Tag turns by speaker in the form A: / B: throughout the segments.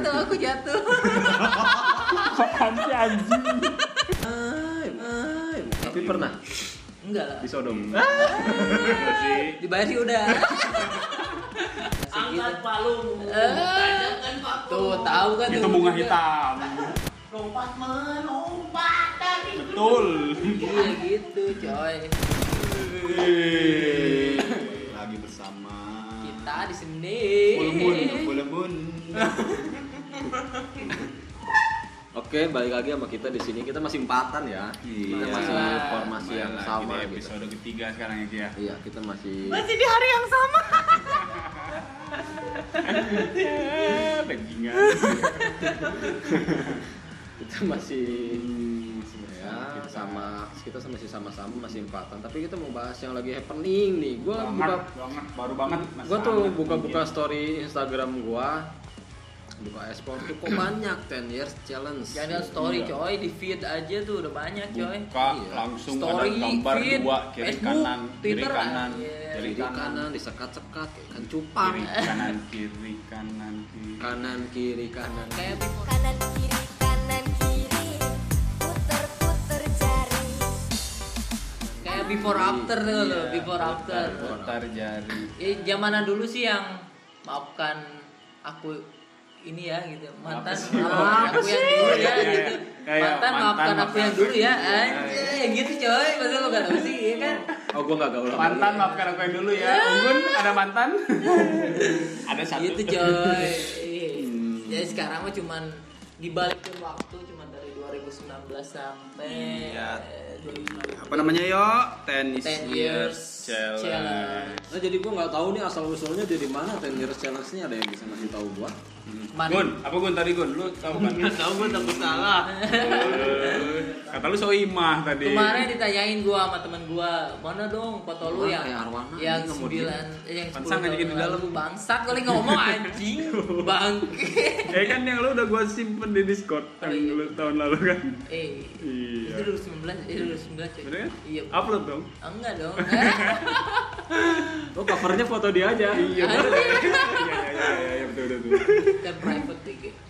A: jatuh, aku jatuh.
B: Apaan sih anjing?
C: Tapi pernah
A: Enggak lah.
C: disodom.
A: Dibayar sih udah. Masih gitu.
D: palu.
A: Eh, Tuh, tahu kan
B: Itu bunga hitam.
D: Lompat melompat dari
B: Betul.
A: Iya gitu, coy.
C: Lagi bersama
A: Kita di sini.
C: Full moon, full moon. Oke, balik lagi sama kita di sini. Kita masih empatan ya. Kita
B: Iya.
C: masih formasi yang sama
B: di
C: gitu.
B: episode ketiga sekarang ya ya.
C: Iya, kita masih
D: Masih di hari yang sama.
B: Bajingan.
C: kita masih
B: Hmm,
C: ya sama kita masih sama-sama masih empatan. Tapi kita mau bahas yang lagi happening nih. Gua buka
B: banget, banget, baru banget.
C: Gua tuh buka-buka story Instagram gua. Buka explore tuh kok banyak 10 years challenge.
A: Jangan story coy, di feed aja tuh udah banyak coy.
B: Buka
C: Iya.
B: langsung
A: Story,
B: ada gambar
A: feed,
B: dua kiri
A: Facebook,
B: kanan, kiri
A: Twitter,
B: kanan,
A: iya.
B: kiri
C: kiri
B: kanan,
C: kanan disekat-sekat ikan cupang.
B: kiri kanan, kiri kanan, kiri.
C: Kanan kiri kanan.
A: Kayak before,
E: kanan kiri kanan kiri puter puter jari
A: kayak before after tuh
C: Iya,
A: lo, before after.
B: Putar jari.
A: Ya zamanan dulu sih yang maafkan aku ini ya gitu mantan
B: Apa sih?
A: maafkan aku yang dulu ya
B: Iya,
A: gitu
B: kayak
A: mantan
B: mantan
A: maafkan aku yang dulu ya.
B: Iya,
A: anjir gitu coy masa lo gak tau sih ya kan
C: Oh, gua enggak gaul.
B: Mantan maafkan aku yang dulu ya. Unggun ada mantan? ada satu.
A: gitu coy
B: Hmm.
A: jadi sekarang mah cuman dibalikin waktu cuman dari 2019 sampai
B: Iya.
A: eh, 2019
B: Apa namanya yo? Tennis
A: 10 years
B: challenge.
A: challenge.
C: Nah, jadi gua nggak tahu nih asal usulnya dari mana 10 years challenge ini ada yang bisa ngasih tahu gua.
A: Mana-
B: Gun, apa Gun tadi Gun? Lu tahu kan?
D: Tahu gue takut salah.
B: Kata lu soimah tadi.
A: Kemarin ditanyain gua sama temen gua, mana dong foto lu yang
C: kayak arwana,
A: yang sembilan, eh, yang
B: Pansang
A: sepuluh
B: ngajakin
A: tahun
B: di dalam.
A: Bangsat kali ngomong anjing, bangke.
B: Eh kan yang lu udah gua simpen di Discord
A: Oh,
B: yang
A: iya.
B: dulu tahun lalu kan.
A: Eh,
B: Iya.
A: itu 2019, eh 2019 coy.
B: Bener kan?
A: Iya.
B: Upload dong.
A: Enggak dong.
C: Oh, covernya foto dia aja.
B: Iya. Iya, iya, iya, iya, iya, betul, betul.
A: Kan private kayak gitu.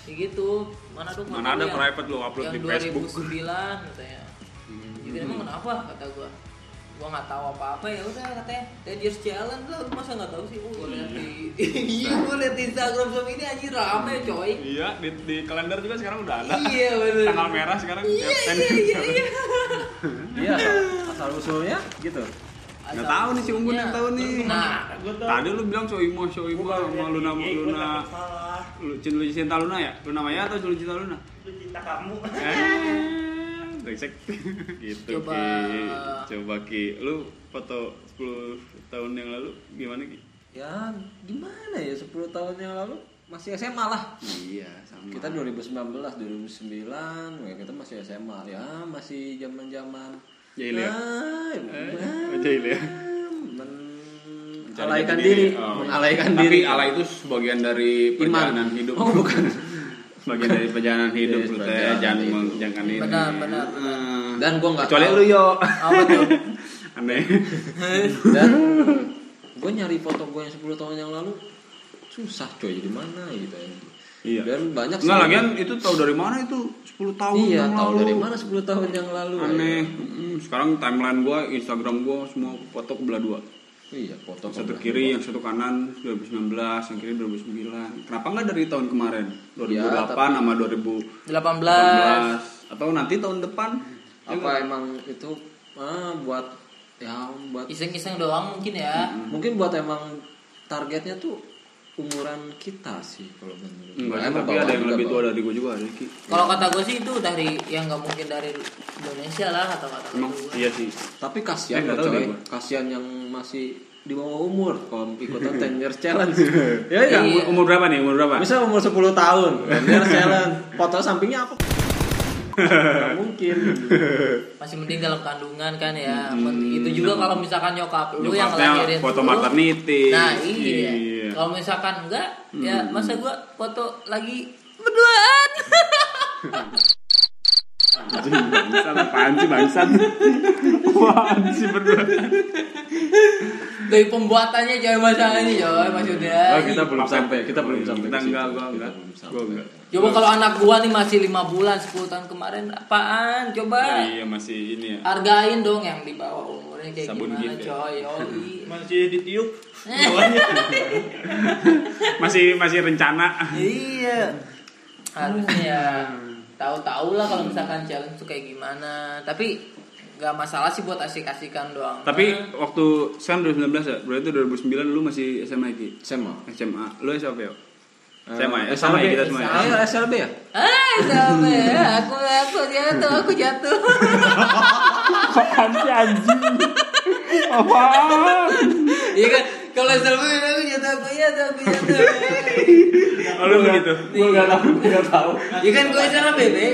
A: Kayak gitu. Mana foto
B: Mana ada
A: yang-
B: private lu upload
A: yang
B: di Facebook.
A: 2009 katanya. Jadi emang kenapa kata gua? Gua nggak tahu apa-apa ya udah katanya 10 years challenge lah masa nggak tahu sih gua lihat di iya gua lihat di Instagram sama ini anjir rame coy
B: Iya, di, di kalender juga sekarang udah ada.
A: iya bener
B: Tanggal merah sekarang
A: iya iya iya iya
C: Iya, asal usulnya gitu.
B: Nggak tahu nih si Unggun yang tahu nih.
A: nah
B: Tadi lu bilang Soimo, Soimo sama Luna Luna
D: salah.
B: lu Cinta lu Cinta Luna ya? Luna Maya atau Cinta Luna?
D: Lu cinta kamu.
B: Eh, brengsek. gitu
A: Coba.
B: Ki. Coba Ki. Lu foto 10 tahun yang lalu gimana Ki?
C: Ya, gimana ya 10 tahun yang lalu masih SMA lah.
B: Iya, sama.
C: Kita 2019, 2009, ya kita masih SMA ya, masih zaman-zaman
B: Jahil ya?
C: Ah,
B: Eh, jahil ya?
C: men-
B: Mencari
C: alaikan
B: jati
C: diri,
B: Oh.
C: mengalaikan
B: Tapi
C: diri.
B: alay itu sebagian dari
C: Iman.
B: perjalanan hidup.
C: Oh, bukan.
B: Sebagian dari perjalanan hidup
C: Yes,
B: lu teh
C: perjalanan
B: jangan jangan ini.
A: Benar, benar,
B: Eh,
C: Dan gua nggak
B: kecuali lu yo.
A: apa tuh
B: Aneh.
C: Dan gue nyari foto gue yang 10 tahun yang lalu susah coy di mana gitu ya.
B: Iya.
C: Dan banyak
B: Enggak lagian itu tahu dari mana itu 10 tahun
C: Iya,
B: yang
C: tahu
B: lalu.
C: dari mana 10 tahun yang lalu.
B: Aneh. Mm, sekarang timeline gua, Instagram gua semua foto kebelah dua.
C: Iya, foto
B: Yang satu kiri,
C: dua.
B: yang satu kanan 2019, yang kiri 2009. Kenapa nggak dari tahun kemarin? 2008
C: Ya, tapi-
B: sama 2018
A: 18
B: atau nanti tahun depan? Ya
C: apa emang itu ah, buat ya buat
A: iseng-iseng doang mungkin ya
C: mungkin buat emang targetnya tuh umuran kita sih kalau menurut
B: Enggak, tapi ada yang lebih tua dari gua juga ada Ki.
A: kalau kata gue sih itu dari yang nggak mungkin dari Indonesia lah kata kata
B: Emang
A: gue
B: iya sih.
C: tapi kasihan
B: tahu
C: coy kasihan yang masih di bawah umur kalau ikutan 10 years challenge ya
B: Ya,
C: ya
A: Iya.
B: umur, umur berapa nih? Umur berapa?
C: bisa umur 10 tahun 10 years challenge foto sampingnya apa Nggak mungkin
A: masih mending dalam kandungan kan ya Men- itu juga kalau misalkan nyokap lu yang ngelahirin
B: foto
A: lu,
B: maternity.
A: nah iya,
B: Iya.
A: kalau misalkan enggak ya masa gua foto lagi berduaan
B: Anjing, bangsat apaan sih bangsat? Apaan sih berdua?
A: Dari pembuatannya coy masalahnya coy maksudnya.
C: Oh, kita belum sampai, kita belum sampai.
B: Kita enggak, gua enggak. Gua enggak.
A: Coba kalau anak gua nih masih lima bulan 10 tahun kemarin apaan? Coba
B: Iya masih ini ya.
A: hargain dong yang di bawah umurnya kayak
B: Sabun
A: gimana
B: gift ya?
A: coy. Yoi.
D: Masih ditiup.
B: Masih masih rencana.
A: iya. Harusnya ya tahu-tahu lah kalau misalkan challenge tuh kayak gimana. Tapi nggak masalah sih buat asik-asikan doang.
B: Tapi
A: Nah,
B: waktu sekarang 2019 ya, berarti 2009 lu masih SMA Ki?
C: SMA.
B: SMA. Lu SMA ya?
C: Eh,
B: SMA ya? Sama ya kita semua ya?
C: Ayo SLB ya?
A: Ah, sama ya. Aku aku jatuh, aku jatuh.
B: Apaan sih anjing? Apaan?
A: Iya kan? Kalau selfie aku jatuh, aku jatuh, aku jatuh.
B: Oh, lu begitu?
C: Gue gak tahu, gue gak tahu.
A: Iya kan gue cara bebe.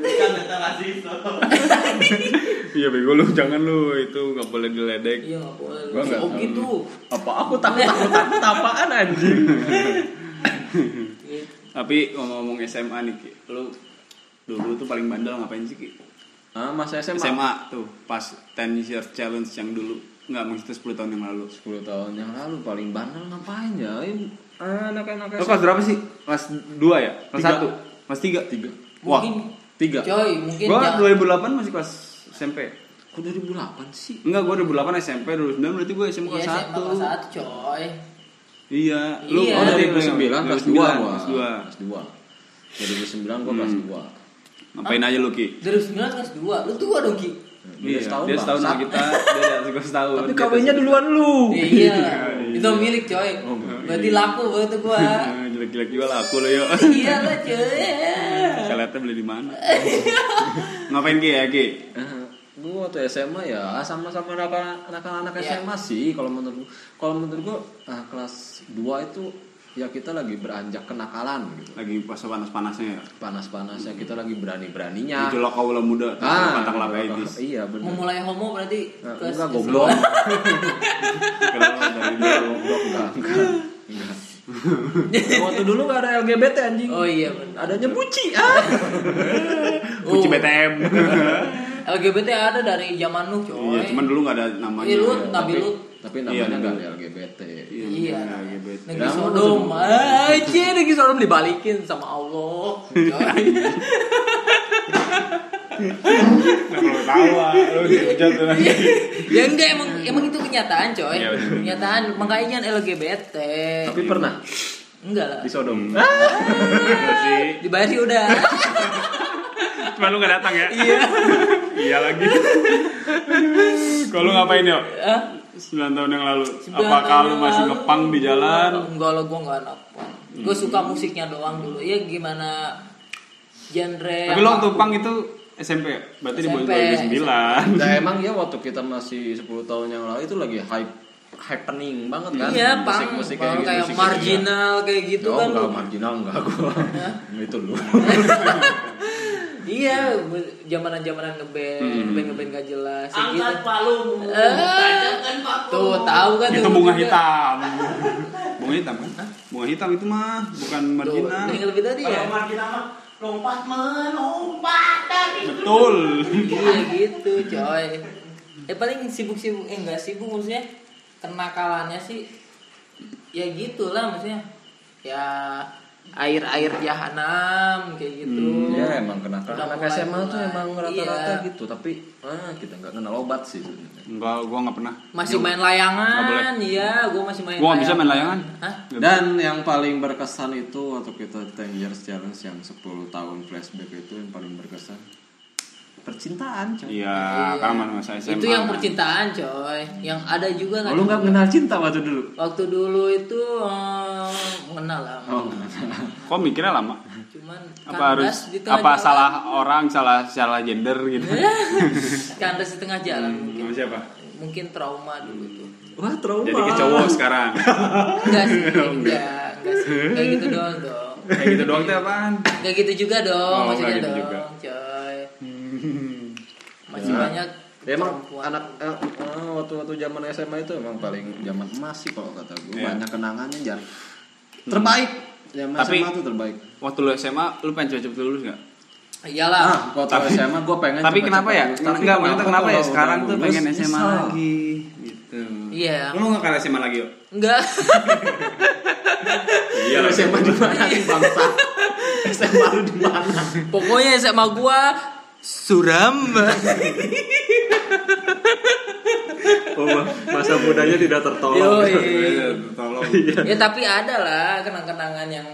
D: Kan datang kasih so.
B: Iya bego lu, jangan lu itu nggak boleh diledek.
A: Iya nggak boleh.
C: Gua nggak
A: Oh gitu.
C: Apa aku takut takut takut apaan anjing?
B: Tapi ngomong-ngomong SMA nih Ki, lu dulu tuh paling bandel ngapain sih Ki?
C: Ah, masa SMA.
B: SMA tuh pas 10 year challenge yang dulu nggak maksudnya 10 tahun yang lalu
C: 10 tahun yang lalu paling bandel ngapain ya? Ini Anak-anak
B: lo kelas berapa sih kelas 2 ya kelas
C: Tiga.
B: 1 kelas 3
C: Tiga.
B: wah
A: Mungkin
C: Tiga.
A: coy, mungkin
B: gua
A: jangan-
B: 2008 masih kelas SMP
C: Kok 2008 sih?
B: enggak gua 2008 SMP 2009 berarti gua SMP
A: Iya,
B: kelas
A: SMA kelas
B: 1
A: satu coy.
B: Iya lu
A: Iya.
C: Oh, dari 2009 kelas 2 gua.
B: kelas 2
C: Kelas 2. Dari 2009 gua kelas 2.
B: ngapain aja lu Ki
A: Dari 9 kelas 2. Lu tua dong Ki.
C: Dia setahun,
B: dia setahun sama kita dia gua setahun
C: Tapi kawinnya duluan lu.
A: Iya. Itu milik coy.
C: Oh,
A: Berarti laku berarti gua.
B: Eh, jelek-jelek juga lah aku lo yuk
A: Iya lah coy.
B: Kalian beli di mana ngapain Ki ya Ki
C: Gua waktu SMA ya sama-sama anak- anak-anak
A: Iya.
C: SMA sih kalau menurut gua. Kalau menurut gua ah, kelas 2 itu ya kita lagi beranjak kenakalan gitu.
B: lagi pas panas-panasnya ya
C: Panas-panasnya kita lagi berani-beraninya.
B: itu lo kau muda
C: Ah,
B: edis
C: iya benar.
A: Memulai homo berarti
C: Nah, enggak goblok.
B: kenapa dari dulu
C: goblok enggak. Enggak. Enggak. Waktu dulu gak ada LGBT anjing.
A: Oh iya benar.
C: Adanya buci ah.
A: Oh.
B: BTM
A: LGBT ada dari zaman lu coy.
B: iya cuman dulu nggak ada namanya
A: Iya, lu
C: Tapi,
A: Nabi lu.
C: tapi
B: Iya,
C: namanya nggak
B: Lut.
C: ada LGBT.
B: iya
A: Iya.
B: LGBT.
A: Negeri Sodom. Aja negeri Sodom dibalikin sama Allah. Coy.
B: Nggak perlu tawa lu dihujat tuh nanti
A: ya enggak emang emang itu kenyataan coy.
B: Iya,
A: kenyataan makanya LGBT.
C: Tapi pernah
A: enggak lah.
C: di Sodom.
B: Iya sih
A: Dibayar sih udah.
B: cuma lu nggak datang ya iya iya lagi. Kalau ngapain yuk?
A: Hah?
B: 9 tahun yang lalu. Apakah lu masih
A: lalu,
B: ngepang di jalan?
A: Enggak lah gue enggak napang. Gue suka musiknya doang dulu. Ya gimana genre
B: tapi lo waktu pang itu SMP ya? Berarti di
A: SMP.
B: 2009
C: Nah emang ya waktu kita masih 10 tahun yang lalu itu lagi hype happening banget kan
A: Iya, pang,
C: musik-musik
A: pang
C: gitu,
A: kayak
C: musik
A: marginal kayak gitu
C: oh,
A: kan.
C: enggak
A: lu.
C: marginal enggak gua. Itu lu
A: Iya, zamanan-zamanan ngeband,
B: Hmm.
A: ngeband ngeband gak jelas gitu.
D: Angkat palu.
A: Eh.
D: Tanyakan palu.
A: Tuh, tahu kan
B: itu bunga
A: juga.
B: hitam bunga hitam kan bunga hitam itu mah bukan
A: Tuh,
B: marginal
A: yang lebih tadi ya.
D: Kalau marginal mah lompat melompat dari
B: betul
A: iya gitu, coy. Eh paling sibuk-sibuk eh enggak sibuk maksudnya kenakalannya sih ya gitulah maksudnya. Ya air-air jahanam kayak gitu.
C: ya emang kenakalan
A: Udah
C: anak SMA tuh emang rata-rata
A: Iya.
C: gitu tapi ah kita nggak kenal obat sih
B: enggak gua nggak pernah
A: Masih main layangan, iya, gua masih main.
B: Gua nggak bisa main layangan.
A: Hah?
C: Dan yang paling berkesan itu waktu kita 10 years challenge yang 10 tahun flashback itu yang paling berkesan percintaan coy.
B: iya karena masa SMA
A: Itu yang percintaan, coy. Yang ada juga
C: Oh,
A: kan.
C: lu nggak kenal cinta waktu dulu?
A: Waktu dulu itu eh, mengenal lah.
C: Oh,
B: kok mikirnya lama
A: Cuman
B: apa harus
A: di tengah
B: apa
A: jalan.
B: salah orang salah salah gender gitu
A: kandas di tengah jalan mungkin.
B: Sama siapa
A: Mungkin trauma dulu tuh.
C: wah trauma.
B: jadi ke cowok sekarang
A: Enggak sih, enggak, enggak sih. Enggak gitu doang dong.
B: kayak gitu doang tuh apaan
A: Enggak gitu juga dong,
B: Oh,
A: maksudnya
B: gitu
A: dong,
B: juga.
A: coy. Masih
C: Ya.
A: banyak
C: Ya, emang
A: perempuan.
C: anak eh, eh, waktu waktu zaman SMA itu emang paling zaman emas sih kalau kata gue
B: Iya.
C: banyak kenangannya jar terbaik zaman
B: Tapi-
C: SMA tuh terbaik
B: waktu lu SMA lu pengen cepet-cepet lulus nggak
A: Iyalah.
C: Ah, waktu SMA gue pengen
B: Tapi
C: cepet-cepet
B: kenapa ya?
C: Tapi
B: Enggak, maksudnya kenapa ya? Sekarang tuh pengen SMA
C: nyesel.
B: lagi gitu.
A: Iya.
B: Lu nggak ke SMA lagi yuk?
A: Enggak.
B: Iya
C: SMA di mana nih bangsa? SMA lu di mana?
A: Pokoknya SMA gua suram.
C: Oh, masa mudanya tidak tertolong.
A: Yoi.
B: Tolong.
A: ya tapi ada lah kenang-kenangan yang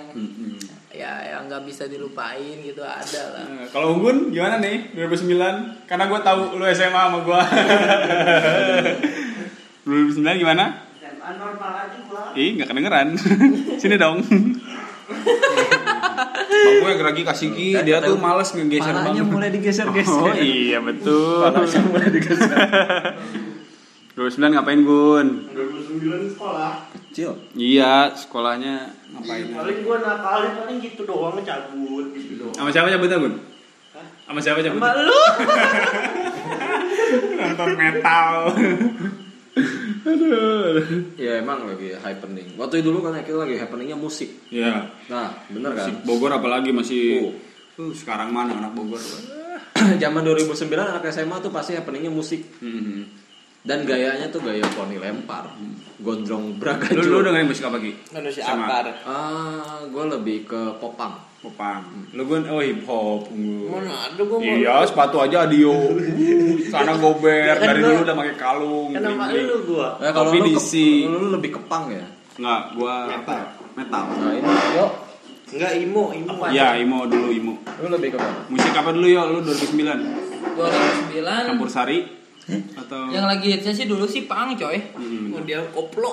A: ya yang nggak bisa dilupain gitu ada lah.
B: Nah, Kalau Unggun gimana nih 2009? Karena gue tahu lu SMA sama gue. 2009 gimana?
D: SMA normal aja gua.
B: Ih, nggak kedengeran. Sini dong. Bang gue lagi kasih ki, dia tuh males ngegeser
C: Palanya
B: bang.
C: mulai digeser-geser.
B: Oh iya betul.
C: Palanya mulai digeser.
B: 2009 ngapain Gun?
D: 2009 sekolah.
C: Kecil.
B: Iya, sekolahnya ngapain?
D: Paling gua nakalin paling gitu doang cabut gitu doang.
B: Sama siapa cabutnya Gun? Sama siapa cabut?
D: Sama lu.
B: Nonton metal. Aduh.
C: Ya emang lagi happening. Waktu dulu kan kita lagi happeningnya musik.
B: Ya,
C: Nah, bener kan?
B: si Bogor apalagi masih
C: Oh.
B: uh, sekarang mana anak Bogor?
C: Zaman 2009 anak SMA tuh pasti happeningnya musik.
B: Hmm.
C: Dan gayanya tuh gaya poni lempar. Gondrong braga
B: Lu lu dengerin musik apa Ki?
A: Manusia
B: Sama
A: akar.
C: Ah, gue lebih ke popang.
B: Popang. Lu Gun oh hip hop.
A: Mana ada mau.
B: Iya, sepatu aja adio. Sana gober,
D: Kan
B: dari
D: gua-
B: dulu udah pakai kalung.
D: Kan
B: bling-bling.
D: lu gua.
C: Eh, kalau lu, ke, lu lebih ke pang ya?
B: Enggak, gua
D: Metal.
B: Metal.
C: Nah, ini yuk.
D: Enggak imo, imo.
B: Iya, imo dulu imo.
C: Lu lebih ke?
B: Musik apa dulu yo lu 2009?
A: 2009
B: Campur sari atau
A: yang lagi hitsnya sih dulu sih pang coy.
B: Hmm.
A: Oh, dia koplo.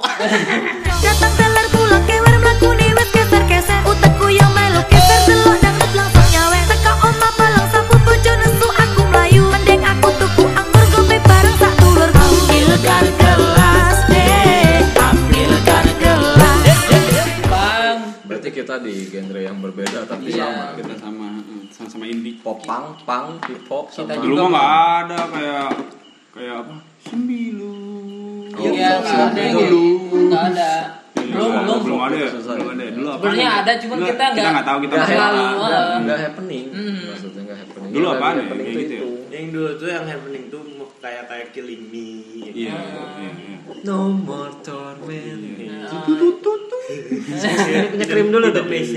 E: Datang teler pulang kewer mlakune wis keser-keser Utekku yang melu keser delok dangdut langsung nyawek Teka oma palang sapu bojo nesu aku melayu Mending aku tuku anggur gope bareng sak dulurku Ambilkan gelas deh Ambilkan gelas
A: Pang.
C: Berarti kita di genre yang berbeda tapi
A: Iya.
C: sama.
B: kita sama hmm, sama-sama indie.
C: Popang, pang, hip hop sama
A: Kita
B: Dulu
A: juga
B: mah nggak ada kayak kayak apa? Sembilu.
A: Iya, nggak ada yang
B: dulu.
A: gitu. Nggak ada. Belum,
B: Iya,
A: belum.
B: belum ada ya? Belum ada. Dulu apa?
A: Sebenarnya ada, cuman kita
B: kita
A: nggak-
B: nggak tahu kita
C: Nggak
B: nggak
A: terlalu,
B: tahu.
C: nggak nggak happening.
A: Hmm.
C: Maksudnya nggak happening.
B: Dulu
C: lagi
B: ya?
C: happening
B: Kayak
C: tuh
B: gitu ya?
C: itu.
D: Yang dulu tuh yang happening tuh kayak kayak killing me.
B: Iya, iya, iya.
C: No more torment. Punya krim dulu.
D: PC.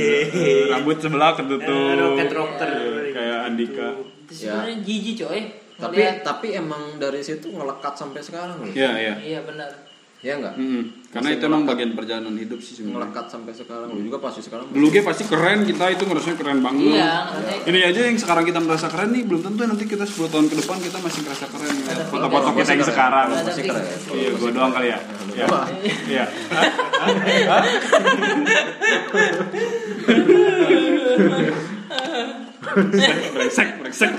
B: Rambut sebelah ketutup.
D: Eh, rocket rocker.
B: Kayak Andika.
A: itu sebenarnya jijik coy.
C: Tapi
A: Ngeliat-
C: tapi emang dari situ ngelekat sampai sekarang loh.
B: Iya, iya.
A: Iya benar.
C: Ya enggak?
B: Mm-mm. Karena itu emang bagian perjalanan hidup sih sebenarnya.
C: Ngelekat sampai sekarang. Lu juga pasti sekarang.
B: Dulu gue pasti keren kita itu ngerasanya keren banget.
A: Iya.
B: Ini aja yang sekarang kita merasa keren nih belum tentu nanti kita 10 tahun ke depan kita masih ngerasa keren. Foto-foto kita yang sekarang.
C: Masih keren.
B: Iya, gua doang kali ya. Iya. Iya. Brengsek, brengsek.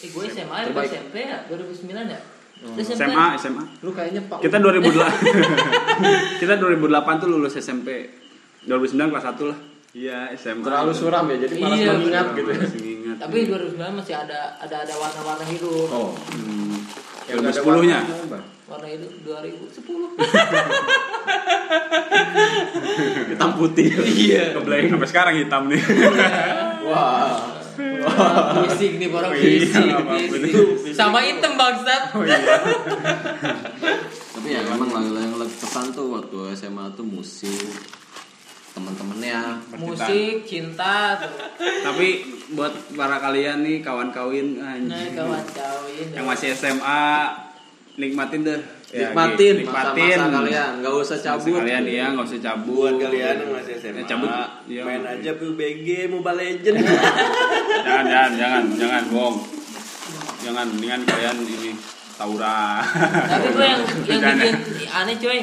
A: Eh gue SMA ya, gue. SMP ya, 2009 ya. Itu
B: SMA, SMA.
C: Lu kayaknya Pak.
B: Kita 2008. kita 2008 tuh lulus SMP. 2009 kelas 1 lah. Iya, SMA.
C: terlalu suram ya jadi malas
A: Iya,
C: mengingat
B: Malas
C: gitu ya.
B: mengingat.
A: Tapi 2009 masih ada ada ada warna-warna hidup.
C: Oh.
B: Hmm.
C: Yang nggak ada
B: 2010-nya.
A: Warna hidup 2010.
C: Hitam putih. Iya.
B: Kebleng sampai sekarang hitam nih.
C: Wah.
A: Fisik nih orang
B: Iya,
A: fisik.
B: apa pun
A: fisik. Sama hitam bangsat.
C: Tapi ya memang lah yang lebih pesan tuh waktu SMA tuh musik teman-temannya
A: Musik, cinta, tuh.
B: Tapi buat para kalian nih kawan kawin
A: nah
B: anjing.
A: kawan kawin.
B: yang masih SMA nikmatin deh. Ya,
C: nikmatin
B: Gi,
C: masa-masa kalian nggak usah
B: Masa
C: cabut
B: kalian iya nggak usah cabut.
D: Buat kalian yang masih SMA,
B: Ya, cabut. Iya.
D: main aja PUBG Mobile Legend.
B: jangan jangan jangan jangan bohong. Jangan dengan kalian ini taura.
A: Tapi gue yang yang bikin aneh coy.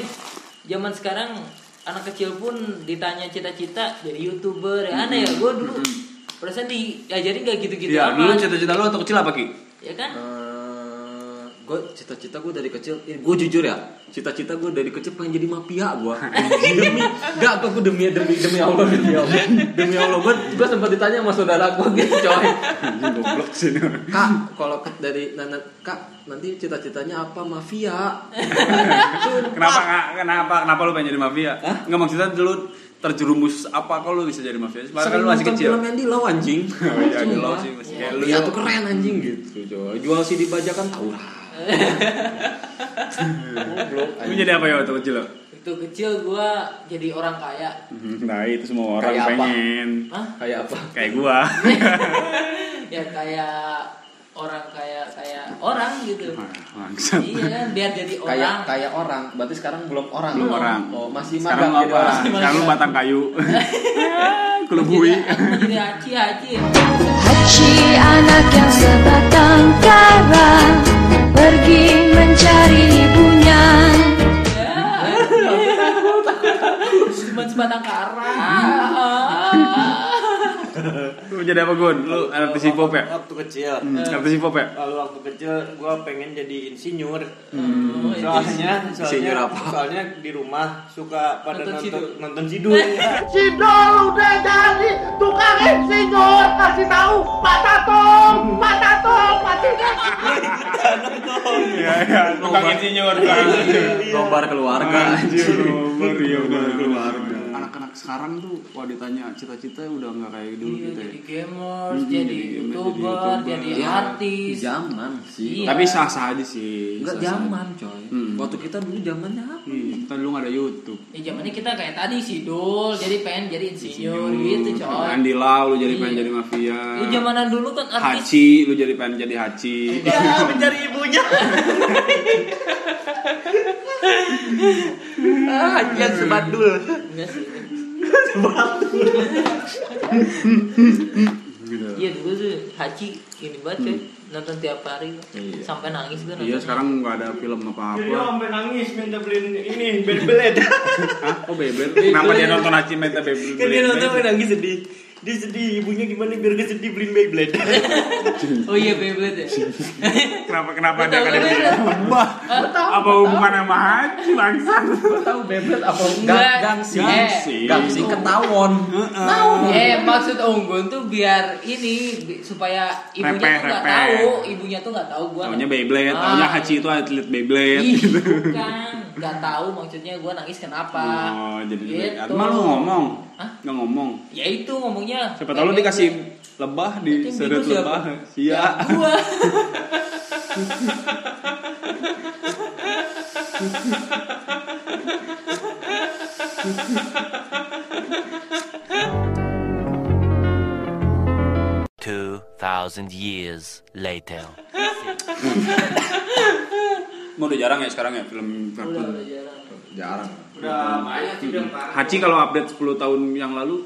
A: Zaman sekarang anak kecil pun ditanya cita-cita jadi youtuber ya aneh ya gue dulu perasaan diajarin gak gitu-gitu
B: Iya, dulu
A: amat.
B: cita-cita lu waktu kecil apa Ki?
A: ya kan
C: gue Eh, cita-cita gue dari kecil gue jujur ya cita-cita gue dari kecil pengen jadi mafia gue demi gak gue demi demi demi allah demi allah demi allah gue gue sempat ditanya sama saudara gue gitu coy
B: goblok sih
C: kak kalau dari nana kak nanti cita-citanya apa mafia
B: Kenapa nggak- kenapa kenapa lu pengen jadi mafia? Enggak maksudnya dulu terjerumus apa kalau lu bisa jadi mafia? Kan
C: Sering
B: lu masih kecil.
C: film Andy Lau anjing.
B: Oh iya, Andy Lau
C: Sumpah.
B: sih masih kayak lu
C: Dia
B: ya.
C: tuh keren anjing gitu, coy. Jual CD bajakan tahu lah. Goblok.
B: Lu jadi apa ya waktu kecil? lo?
A: Itu kecil gua jadi orang kaya.
B: Nah, itu semua orang
C: Kayak apa?
B: pengen.
A: Hah?
C: Kayak apa?
B: Kayak gua.
A: Ya kayak orang kaya kayak orang gitu.
B: Bangsat.
A: iya kan biar jadi
C: Kayak
A: orang.
C: kayak orang. Berarti sekarang belum orang.
B: Belum orang.
C: Oh, masih
B: Sekarang
C: magang
B: lu
C: jadi
B: apa?
C: orang.
B: Sekarang lu batang kayu. Kelebui.
A: Jadi, aku mau jadi haji haji.
E: Haji anak yang sebatang kara Pergi mencari ibunya
A: Cuma sebatang kara.
B: Lu jadi apa Gun? Lu artis hip hop ya?
D: Waktu kecil.
B: Hmm, Artis hip hop ya?
D: Lalu waktu kecil gue pengen jadi insinyur.
A: Oh, itu
D: Soalnya,
C: Insinyur
D: soalnya,
C: apa?
D: soalnya di rumah suka pada
A: Nonton
D: nonton
A: sidul.
D: nonton sidul. ya.
F: Sidol udah jadi tukang insinyur kasih tahu Pak Tatung, Pak Tatung, Pak Tidak.
B: Iya, iya. Tukang insinyur. insinyur.
C: Lombar keluarga.
B: Anjir, iya udah keluarga. Sekarang tuh wah ditanya cita-cita udah nggak kayak dulu
A: Iya,
B: gitu ya.
A: jadi gamers,
B: Hmm,
A: jadi
B: jadi gamer, jadi
A: youtuber,
B: YouTuber.
A: jadi
C: Ya,
A: artis.
C: Zaman sih.
A: Iya.
B: Tapi sah-sah aja sih.
C: Enggak zaman, coy.
B: Hmm.
C: Waktu kita dulu zamannya apa?
B: Iya, kan dulu nggak ada YouTube.
A: Ya zamannya kita kayak tadi sidul, jadi pengen jadi insinyur gitu coy.
B: Andi Lau lu jadi
A: Iya.
B: pengen jadi mafia.
A: Lu zamanan dulu kan artis.
B: Haci lu jadi pengen jadi Haci.
D: Ya, mencari ibunya. ah, hajian sebadul.
A: Enggak sih. Iya dulu tuh Haji ini banget coy. Nonton tiap hari
C: Iya.
A: sampai nangis gue
B: Iya sekarang nggak ada film
D: Dia
B: apa-apa.
D: sampai nangis minta beliin ini Beyblade.
B: Hah? Oh Beyblade? Kenapa dia nonton Haci minta Beyblade?
D: kan dia nonton sampai nangis sedih. Dia sedih, ibunya gimana biar gak sedih beliin Beyblade.
A: Oh iya Beyblade ya.
B: Kenapa kenapa ada
A: Beyblade?
B: Bah, apa hubungan sama Haji bangsat?
C: Tahu Beyblade apa
A: Enggak.
C: gangsi.
A: Eh.
C: Gangsi ketawon.
A: Eh maksud Unggun tuh biar ini supaya ibunya tuh nggak tahu, ibunya tuh nggak tahu gua.
B: Taunya Beyblade,
A: Ah.
B: taunya Haji itu atlet Beyblade.
A: Ih, bukan, nggak tahu maksudnya gua nangis kenapa.
B: Oh, jadi
A: Gitu.
B: Emang lu ngomong?
A: Hah?
B: Nggak ngomong.
A: Ya itu ngomongnya.
B: Siapa tahu lu dikasih lebah di
A: siapa?
B: lebah.
A: Ya,
B: Iya.
A: gua.
G: Two thousand years later.
B: Mau udah jarang ya sekarang ya film
A: Udah,
B: kartun.
A: udah jarang.
C: Jarang.
D: Udah banyak sih udah parah.
B: Haji kalau update 10 tahun yang lalu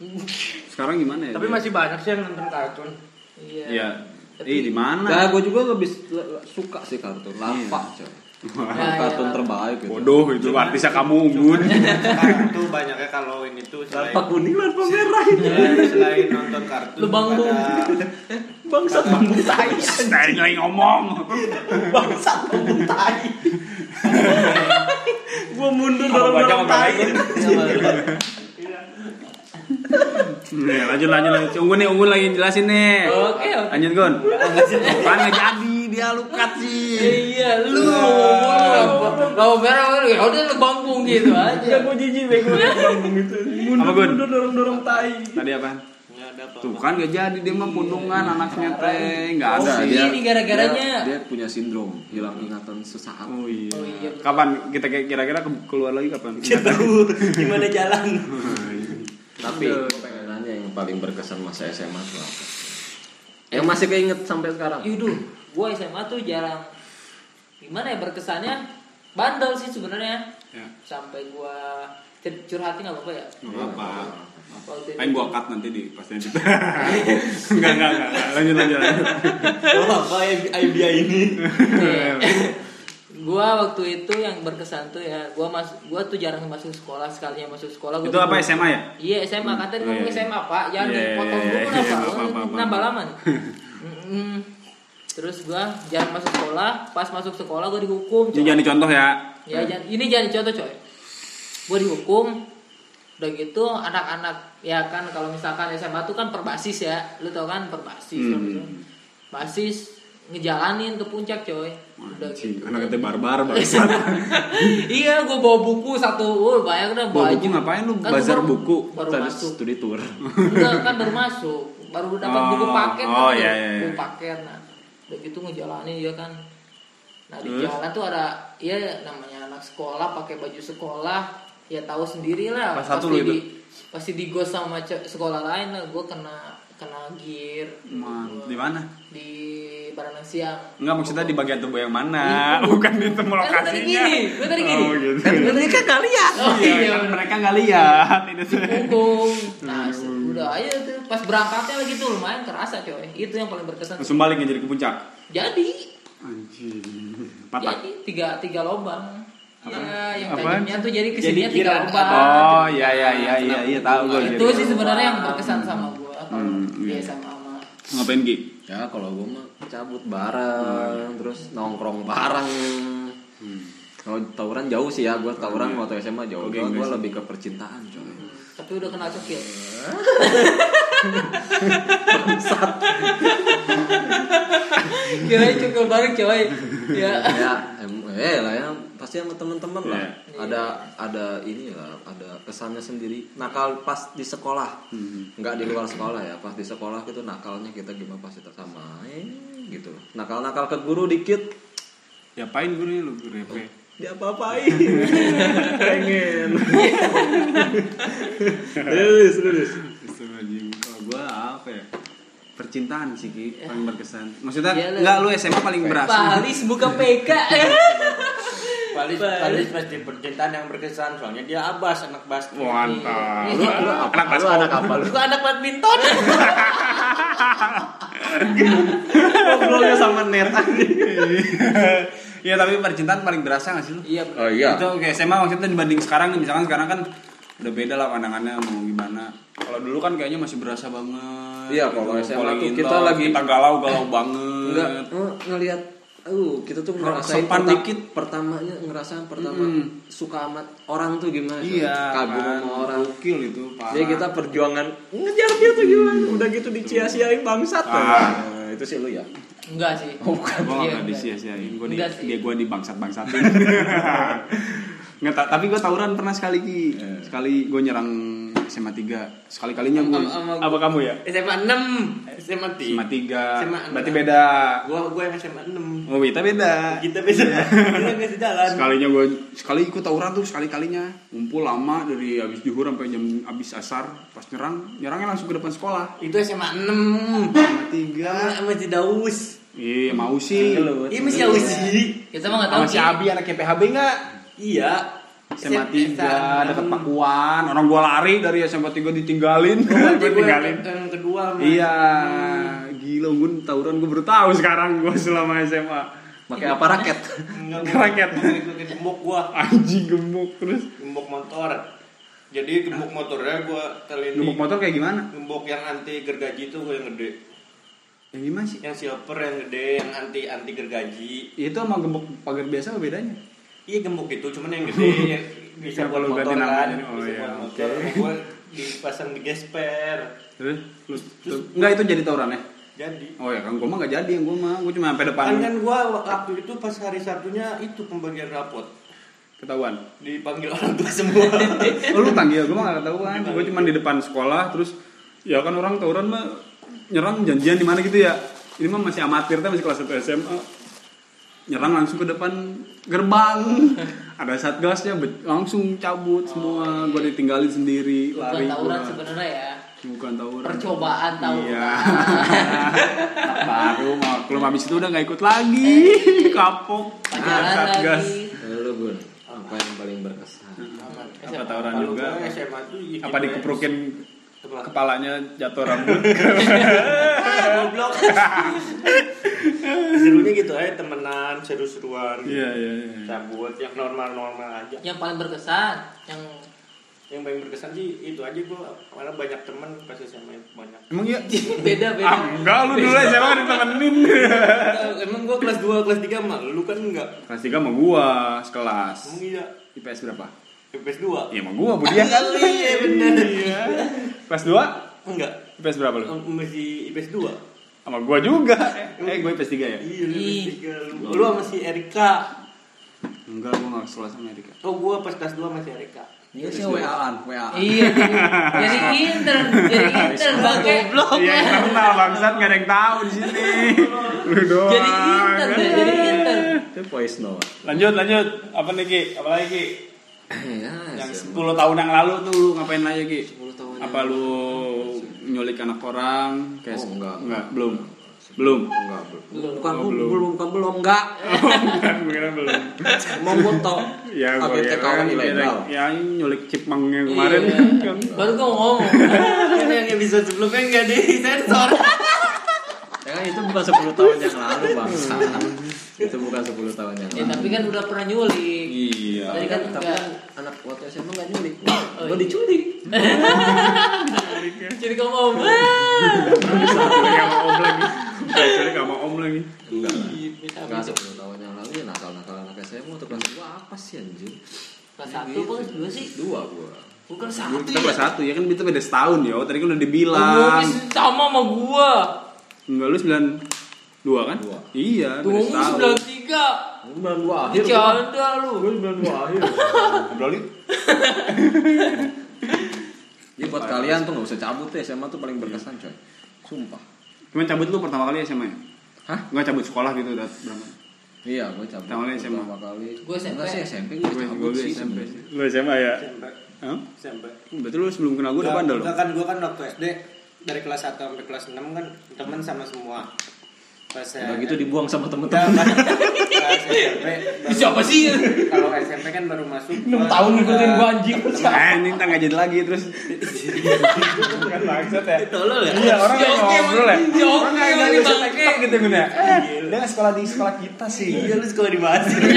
B: sekarang gimana ya?
D: Tapi
B: dia?
D: masih banyak sih yang nonton kartun.
A: Iya.
B: Iya.
A: Tapi-
B: Eh di mana?
C: Nah, gue juga lebih le- suka sih kartun. Lava, coy.
A: Ya,
C: kartun
A: ya,
C: terbaik gitu.
B: Bodoh itu artisnya kamu unggun.
D: Sekarang tuh banyaknya kalau ini tuh selain
C: Lava kuning, lava merah.
D: selain, selain nonton kartun
A: Lu banggung.
D: pada
C: Bangsat bambu tai.
B: Saya lagi ngomong.
C: Bangsat bambu tai. Gua mundur dorong-dorong
B: nggak
C: tai.
B: Nih, lanjut lanjut lanjut. Unggun nih, unggun lagi jelasin nih.
A: Oke, oke.
B: Lanjut Gun. Kan nggak jadi dia lukat sih.
A: Iya, lu ngomong Bawa merah, ya udah lu bangkung gitu aja.
C: Gua jijik bego bambung itu.
B: Apa, Gun?
C: Mundur dorong-dorong tai.
B: Tadi apa? Tuh kan gak jadi dia mah pundungan anaknya teh nggak ada.
A: Sih,
C: dia-
A: ini gara-garanya.
C: dia, dia punya sindrom hilang ingatan sesaat.
B: Oh iya.
A: Oh iya.
B: Kapan kita kira-kira ke- keluar lagi kapan?
D: tahu gimana jalan.
C: Tapi gua pengen nanya yang paling berkesan masa SMA tuh apa? Yang masih keinget sampai sekarang.
A: Yuduh, gua SMA tuh jarang gimana ya berkesannya bandel sih sebenarnya.
B: Ya.
A: Sampai gua cur- curhatin nggak apa-apa ya.
B: Nggak
A: itu-
B: Pengen gua cut nanti di pas edit. Enggak enggak enggak. Lanjut lanjut. lanjut.
D: Oh, apa idea ini?
A: gua waktu itu yang berkesan tuh ya gua mas gua tuh jarang masuk sekolah sekalinya masuk sekolah gua
B: Itu apa SMA ya?
A: iya SMA kan tadi
B: Oh,
A: ngomong
B: iya.
A: SMA pak jangan
B: Iya,
A: dipotong
B: iya,
A: dulu
B: iya,
A: kenapa
B: apa, apa, apa,
A: nambah
B: apa.
A: lama. terus gua jarang masuk sekolah pas masuk sekolah gua dihukum
B: Ini
A: coy.
B: jangan dicontoh ya.
A: ya jangan ini jangan dicontoh coy gua dihukum udah gitu anak-anak ya kan kalau misalkan SMA tuh kan perbasis ya lu tau kan perbasis
B: Hmm.
A: misalkan. basis ngejalanin ke puncak coy udah
B: Anjing,
A: gitu
B: anak kata barbar bangsat.
A: iya gue bawa buku satu oh, banyak udah
B: Bawa
A: baju
B: buku ngapain lu?
A: Kan
B: Bazar
A: baru-
B: buku?
A: baru
C: Tadi
A: masuk
C: studi tour.
A: enggak kan baru masuk baru dapat
B: Oh,
A: buku paket
B: oh,
A: kan,
B: iya, iya, iya.
A: buku paket nah udah gitu ngejalanin ya kan? Nah di
B: Terus?
A: jalan tuh ada ya namanya anak sekolah pakai baju sekolah. Ya tahu sendiri lah.
B: Satu
A: pasti di pasti di gos sama sekolah lain lah. Gue kena kena gear.
B: Di mana?
A: di Baranang Siang
B: Enggak maksudnya di bagian tubuh yang mana? Bukan di temu
A: Kan
B: lokasinya.
A: gini, gua tadi gini.
B: Oh gitu.
C: Mereka kali lihat.
A: oh
B: Iya,
A: iya
B: kan mereka nggak lihat itu.
A: punggung nah udah aja tuh pas berangkatnya lagi tuh lumayan kerasa coy itu yang paling berkesan
B: Langsung balik ya jadi ke puncak.
A: jadi
B: Anjing. Patah.
A: jadi tiga tiga lobang ya yang
B: Apaan?
A: tajamnya tuh jadi
D: Jadi
A: ke sininya tiga
D: kira-
A: lobang
B: Oh iya iya iya iya iya tahu gue.
A: itu sih sebenarnya yang berkesan sama gua kalau
B: Hmm, iya.
A: SMA sama
B: Ngapain Ki?
C: Ya kalau gue mah cabut bareng, terus nongkrong bareng. Kalau tawuran jauh sih ya, gue tawuran waktu SMA jauh.
B: Oke,
C: Gue lebih ke percintaan coy.
A: tapi udah kena cekil. Kira cekil bareng coy. Ya.
C: Ya, em- eh lah ya pasti sama teman-teman lah.
B: Iya.
C: Ada ada ini lah, ada kesannya sendiri. Nakal pas di sekolah, nggak di luar sekolah ya. Pas di sekolah itu nakalnya kita gimana pasti sama, eh, gitu. Nakal-nakal ke guru dikit,
B: Diapain nih lu repe?
C: dia apa-apain pengen terus terus
B: Astagfirullahaladzim. Kalau gue apa ya? Percintaan sih Ki, paling berkesan. Maksudnya
A: Iya, lu-
B: enggak lu SMA paling berasa.
A: Palis buka PK
D: Paling paling pasti percintaan yang berkesan soalnya dia abas anak basket.
B: Mantap.
A: Lu-
C: lu apa?
B: Anak
C: lu anak apa lu?
A: Gua anak badminton.
C: Ngobrolnya sama net.
B: Iya tapi percintaan paling berasa gak sih lu?
A: iya
C: oh iya.
B: Itu kayak SMA maksudnya dibanding sekarang nih, misalkan sekarang kan udah beda lah pandangannya mau gimana. Kalau dulu kan kayaknya masih berasa banget.
C: Iya, kalau
B: Gitu,
C: SMA tuh kita lagi-
B: kita galau-galau banget.
C: enggak oh, ngelihat uh kita tuh ngerasain perta-
B: dikit.
C: pertamanya ngerasain pertama
B: Mm.
C: suka amat orang tuh gimana sih?
B: Iya,
C: kagum
B: kan.
C: sama orang
B: Gokil itu, parah.
C: jadi kita perjuangan ngejar dia tuh gimana udah gitu disia-siain bangsat
B: Ah.
C: Nah, itu sih lu ya
A: enggak sih
B: Oh, bukan, gue
A: Iya,
B: gak
A: enggak.
B: disia-siain, gue di,
A: Enggak
B: dia gue di bangsat-bangsatin Nggak, ta- tapi gue tawuran pernah sekali Ki Sekali gue nyerang SMA 3 Sekali-kalinya gue Apa kamu ya?
D: SMA 6, SMA 3.
B: SMA 3
D: SMA
B: Berarti beda
D: Gua gua yang SMA 6.
B: Oh kita beda
D: Kita bisa kita nggak sejalan.
B: Sekalinya gue Sekali ikut tawuran tuh sekali-kalinya Ngumpul lama dari habis juhur sampai jam habis asar Pas nyerang Nyerangnya langsung ke depan sekolah
D: Itu SMA 6.
B: SMA 3
D: Sama si Daus.
B: Iya mau sih
D: Iya masih Daus sih.
A: kita mah nggak tahu
B: Sama si
A: Ki.
B: Abi anak PHB enggak?
D: Iya.
B: SMA 3 dekat Pakuan orang gua lari dari SMA 3 ditinggalin gua
D: gua
B: tinggalin
D: yang, kedua.
B: Iya gila gue tawuran gue baru tahu sekarang gue selama SMA
C: pakai apa raket
D: Enggak
B: Raket.
D: Gembok gua.
B: anjing gemuk terus
D: Gembok motor. Jadi gembok motornya gua telin
B: gemuk
D: di
B: motor kayak gimana
D: gembok yang anti gergaji itu gua yang gede.
B: yang gimana sih
D: Yang silver yang gede, yang anti anti gergaji.
B: itu sama gembok pagar biasa apa bedanya
D: Iya gembok itu, cuman yang gede yang bisa buat motor kan.
B: Oh,
D: bisa
B: iya,
D: buat motor. Gua dipasang di gesper.
B: terus? Tuh- enggak itu jadi tawuran ya?
D: Jadi.
B: Oh ya kan gue mah gak jadi yang gue mah. Gue cuma sampai depan.
D: Kan kan gua waktu itu pas hari Sabtunya itu pembagian rapot.
B: Ketahuan?
D: Dipanggil orang tua semua.
B: oh lu panggil? Gue mah gak ketahuan. Gue cuma di depan sekolah terus ya kan orang tawuran mah nyerang janjian di mana gitu ya. Ini mah masih amatir tuh masih kelas 1 SMA nyerang langsung ke depan gerbang. Ada satgasnya langsung cabut semua. Gue ditinggalin sendiri
A: bukan
B: lari
A: tawuran
B: gua.
A: sebenarnya ya?
B: Bukan tawuran.
A: Percobaan tawuran.
B: Iya. Baru mau belum habis itu udah nggak ikut lagi. Kapok.
A: Pacaran
B: satgas
A: lagi.
C: lu bun. Apa yang paling berkesan?
B: Apa tawuran
D: Kalau
B: juga?
D: gua SMA tuh
B: apa dikeprokin
D: Apa?
B: Kepalanya jatuh rambut
D: Goblok. Serunya gitu aja temenan, seru-seruan.
B: iya iya iya
D: Cabut yang normal-normal aja.
A: yang paling berkesan yang
D: Yang paling berkesan sih itu aja gua karena banyak temen pas SMA banyak.
B: emang iya
A: beda beda
B: ah enggak lu dulu SMA kan ditemenin
D: Emang gua kelas 2, kelas 3 mah lu kan enggak.
B: kelas tiga sama gua sekelas
D: Emang iya.
B: IPS berapa
D: IPS 2.
B: iya sama gua Budian kan
D: Iya bener.
B: iya kelas dua
D: Enggak.
B: IPS berapa lu
D: Masih IPS 2.
B: Sama gua juga. Eh, gue PS3 ya?
D: Iya, lu
A: Ih.
D: tiga lu. Lu sama si Erika.
B: Enggak, gua enggak sekolah sama Erika.
D: Oh, gua pas kelas 2 masih Erika.
C: Iya sih WA-an, WA.
A: Iya, jadi, jadi intern, jadi intern bangke.
B: Iya, internal bangsat enggak ada yang tahu di sini. Lu doang.
A: Jadi intern deh, jadi intern.
C: Itu voice note.
B: Lanjut, lanjut. Apa nih, Ki? Apa lagi, Ki?
C: Ya,
B: Yang
C: SMA.
B: 10 tahun yang lalu tuh lu ngapain aja, Ki?
C: 10 tahun
B: Apa lu nyulik anak orang? Kayak
C: Oh, enggak.
B: Enggak, belum. Belum.
C: Enggak, belum. Bukan
B: Oh,
C: belum,
B: belum.
C: belum, bukan belum, enggak.
B: Bukan, bukan belum.
C: Mau foto.
B: Ya, gua
C: Agak
B: kira
C: kawan
B: kan
C: ilegal.
B: Ya, nyulik chipmunk yang kemarin kan.
A: Baru gua ngomong.
D: Ini yang episode sebelumnya enggak di sensor.
C: Ya kan itu bukan 10 tahun yang lalu, bangsa. itu bukan 10 tahun yang
A: Ya
C: lalu.
A: tapi kan udah pernah nyulik.
B: Iya.
A: Tadi kan
C: tapi kan anak waktu SMA enggak nyulik. Gua diculik.
A: Jadi kamu mau.
B: Culik sama om lagi. Culik sama om lagi.
C: Enggak.
A: Bisa
C: Enggak
A: bisa.
C: 10 tahun yang lalu ya nakal-nakal anak SMA tuh kelas 2 apa sih anjir?
A: Kelas satu apa kelas dua sih?
C: Dua gua.
A: Bukan satu
B: kita
A: ya.
B: satu ya kan kita beda setahun ya. Tadi kan udah
A: Oh,
B: dibilang.
A: sama sama gua.
B: Enggak lu 9 dua kan?
C: Dua.
B: Iya,
A: Tunggu
B: setahun.
A: sembilan tiga.
C: 92 akhir.
A: Bercanda lu.
C: Gua 92 akhir.
B: Broly.
C: Jadi buat kalian tuh nggak usah cabut ya SMA tuh paling berkesan coy. Sumpah.
B: Cuman cabut lu pertama kali SMA ya?
C: Hah?
B: Enggak cabut sekolah gitu udah berapa?
C: Iya, gue cabut.
B: Pertama kali SMA.
C: Pertama kali.
A: Gua SMP.
C: Enggak sih SMP gue
B: Gue
C: cabut
B: gue
C: sih
B: SMP. Lu SMA ya?
D: SMP.
B: Hah?
D: SMP.
B: Berarti lu sebelum kenal gue udah bandel
D: Enggak kan gua kan waktu SD dari kelas 1 sampai kelas 6 kan temen sama semua. Pas
C: Udah gitu dibuang sama
D: Enggak,
C: temen-temen.
D: pas SMP baru-
A: Siapa sih?
D: Kalau SMP kan baru masuk
A: 6 tahun ngikutin gua anjing.
B: Eh, ini ntar nggak jadi lagi terus. kan bangsat ya.
D: Tolol ya?
B: Iya, orang
A: Ya,
B: nggak
A: oke,
B: ngobrol ya.
A: ya, oke,
B: Orang nggak bisa
A: bangke.
B: TikTok gitu Gun ya. Eh, dia nggak sekolah di sekolah kita sih.
D: Iya lu sekolah di Basir.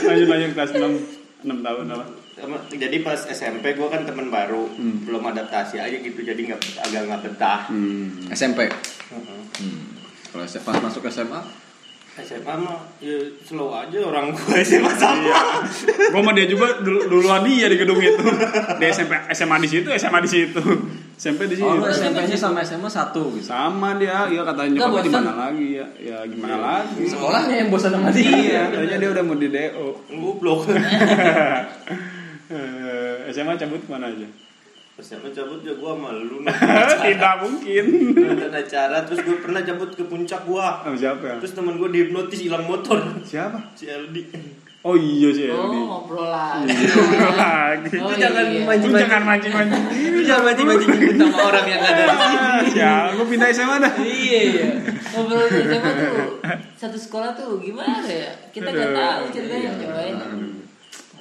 B: Lanjut lanjut kelas 6 6 tahun apa?
D: Sama- jadi pas SMP gue kan temen baru belum adaptasi aja gitu jadi nggak agak nggak betah
B: Hmm.
C: SMP.
D: Heeh.
C: Hmm. Kalau saya pas masuk SMA,
D: SMA mah ya slow aja orang gue SMA sama
B: Gue sama dia juga dulu, duluan dia di gedung itu. Di SMP SMA di situ, SMA di situ. SMP di situ.
C: oh SMP-nya sama SMA satu gitu.
B: Sama dia, iya kata
A: Nggak
B: nyokapnya di mana lagi ya? Ya gimana lagi?
C: Sekolahnya yang bosan sama dia.
B: Iya, katanya dia udah mau di DO.
D: goblok
B: Eh, SMA cabut mana aja?
D: SMA cabut ya gue sama lu
B: Tidak mungkin.
D: nonton acara terus gue pernah cabut ke puncak gue
B: Sama siapa ya?
D: terus temen gue dihipnotis hilang motor
B: Siapa?
D: si Aldi
B: Oh iya sih.
A: Oh, ngobrol lagi.
B: lagi.
A: Oh,
D: Lu jangan
A: iya.
D: mancing-
B: Lu jangan mancing-mancing.
D: lu jangan mancing-mancing nyebut nama orang yang ada di sini
B: ya, gue pindah SMA dah.
A: Iya, iya. Ngobrol di SMA tuh satu sekolah tuh gimana ya? Kita nggak tahu ceritanya coy.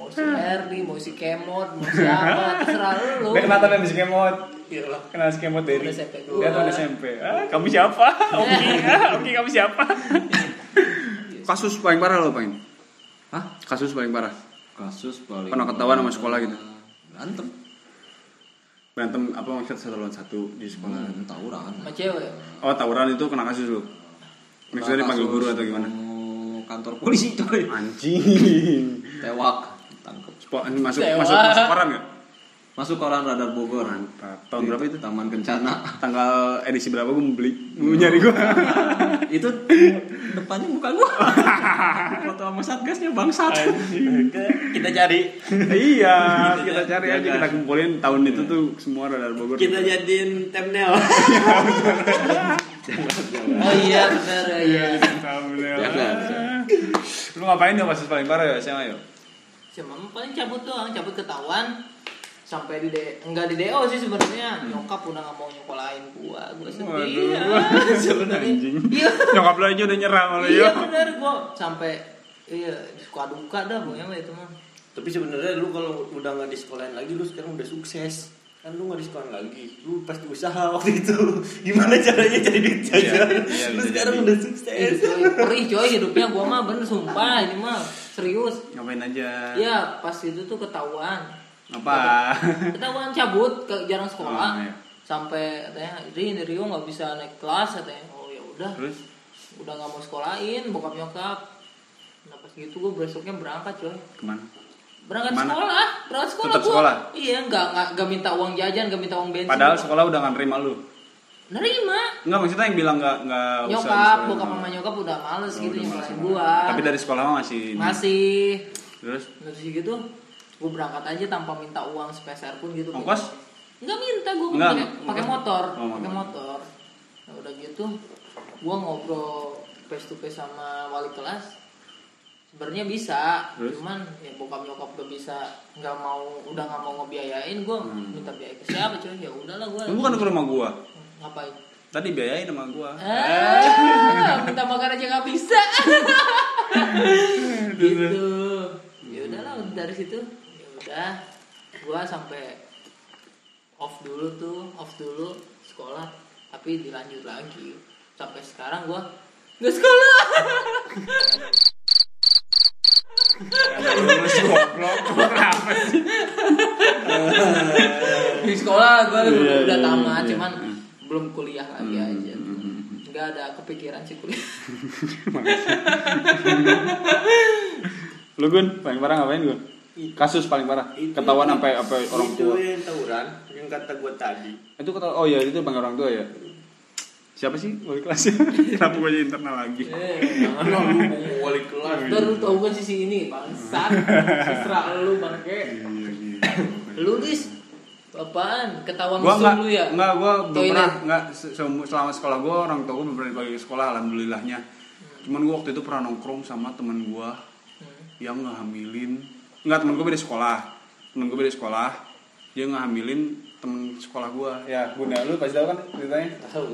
A: Mau si Erdi, mau si Kemot, mau siapa, terserah lu.
B: Dia kenal tapi si Kemot.
A: Iya lah.
B: Kenal si Kemot dari
A: Udah SMP
B: Dia
A: gua.
B: tahun SMP. Ah, kamu siapa? Oke, ah, oke kamu siapa? Kasus paling parah lo paling?
C: Hah?
B: Kasus paling parah?
C: Kasus paling
B: Pernah ketahuan sama sekolah gitu?
C: Berantem.
B: Berantem apa maksud satu lawan satu di sekolah?
C: Hmm, tawuran.
A: Sama cewek.
B: Oh tawuran itu kena kasus lu? Maksudnya dipanggil guru atau gimana?
C: Kantor polisi coy.
B: Anjing.
C: Tewak. Tangkep.
B: Spo- masuk
A: Dewa.
B: masuk masuk koran nggak?
C: Masuk koran radar Bogor.
B: Mantap. Tahun berapa itu?
C: Taman Kencana.
B: Tanggal edisi berapa gue beli? Mau nyari gue.
C: itu depannya bukan gua. Foto sama satgasnya bangsat.
D: kita cari
B: iya, kita cari aja kita kumpulin tahun itu tuh semua radar Bogor.
D: kita jadiin thumbnail
A: Oh iya benar iya.
B: Alhamdulillah. Lu ngapain dong kasus paling parah ya SMA ya?
A: Cuma paling cabut doang, cabut ketahuan. Sampai di de enggak di DO sih sebenarnya. Nyokap udah nggak mau nyokolain gua. Gua sedih ya. Sebenarnya.
B: Anjing.
A: iya.
B: Nyokap lu aja udah nyerah malu
A: iya
B: ya.
A: benar gua sampai iya suka duka dah pokoknya mah itu mah.
D: Tapi sebenarnya lu kalau udah nggak di sekolahin lagi lu sekarang udah sukses. Kan lu nggak di sekolah lagi. Lu pasti usaha waktu itu. Gimana caranya cari duit jajan
B: iya,
D: lu
B: bisa
D: sekarang
B: jadi.
D: udah
A: Eh,
D: sukses
A: coy, perih coy. Hidupnya gua mah bener sumpah. Ini mah serius
B: Ngapain aja?
A: Iya pas itu tuh ketahuan
B: Apa?
A: ketahuan cabut ke jarang sekolah
B: Oh, iya.
A: sampai katanya Rin Rio nggak bisa naik kelas katanya oh ya udah
B: Terus?
A: udah nggak mau sekolahin bokap nyokap nah pas gitu gue besoknya berangkat coy
B: Ke mana?
A: berangkat
B: Ke mana?
A: sekolah berangkat sekolah
B: Tetap
A: gua.
B: sekolah?
A: iya nggak nggak nggak minta uang jajan nggak minta uang bensin
B: Padahal
A: Gua-
B: sekolah udah nggak nerima lu.
A: Nerima.
B: Enggak maksudnya yang bilang enggak enggak usah
A: nyokap bokap
B: sama-
A: nyokap udah males
B: Oh,
A: gitu
B: males.
A: gua.
B: Tapi dari sekolah mah masih
A: masih.
B: Terus?
A: Terus gitu gue berangkat aja tanpa minta uang sepeser pun gitu
B: Ongkos?
A: nggak minta gue pakai motor
B: Oh,
A: pakai
B: motor.
A: nah, udah gitu gue ngobrol face to face sama wali kelas. Sebenarnya bisa
B: Terus?
A: cuman ya bokap nyokap udah bisa nggak mau udah nggak mau ngebiayain gue
B: Hmm.
A: minta biaya ke siapa cuy ya udahlah gue
B: lu bukan ke rumah gua.
A: Ngapain?
B: Tadi biayain sama gua.
A: ah minta makan aja nggak bisa. Gitu. Ya udahlah udah dari situ. Ya udah. Gua sampai off dulu tuh off dulu sekolah. Tapi dilanjut lagi. Sampai sekarang gua nggak sekolah.
B: Ada lulus goblok. Kenapa sih?
A: di sekolah gua
B: Iya,
A: udah,
B: iya,
A: tamat
B: iya.
A: cuman kuliah lagi
B: Hmm,
A: aja
B: hmm, hmm, hmm.
A: nggak ada kepikiran sih kuliah
B: Lu Gun, paling parah ngapain Gun? Kasus paling parah.
D: Itu-
B: Ketahuan sampai apa orang
D: itu
B: tua.
D: yang tawuran yang kata gue tadi
B: Itu kata oh iya itu bang orang tua ya. Siapa sih wali kelasnya? Kenapa gue jadi internal lagi?
A: Eh, jangan lu wali kelas. Ntar lu tau kan sisi ini bangsat. Sesra lu bangke.
B: Iya, iya.
A: Lu dis apaan? Ketahuan
B: Gua enggak,
A: lu ya?
B: enggak gua belum pernah enggak se- se- selama sekolah gua orang tua gua belum pernah dibagi ke sekolah alhamdulillahnya. Cuman gua waktu itu pernah nongkrong sama teman gua
A: Hmm.
B: yang ngehamilin enggak temen gue beda sekolah temen gue beda sekolah dia ngehamilin temen sekolah gua ya bunda lu pasti tahu kan ceritanya
A: Tahu.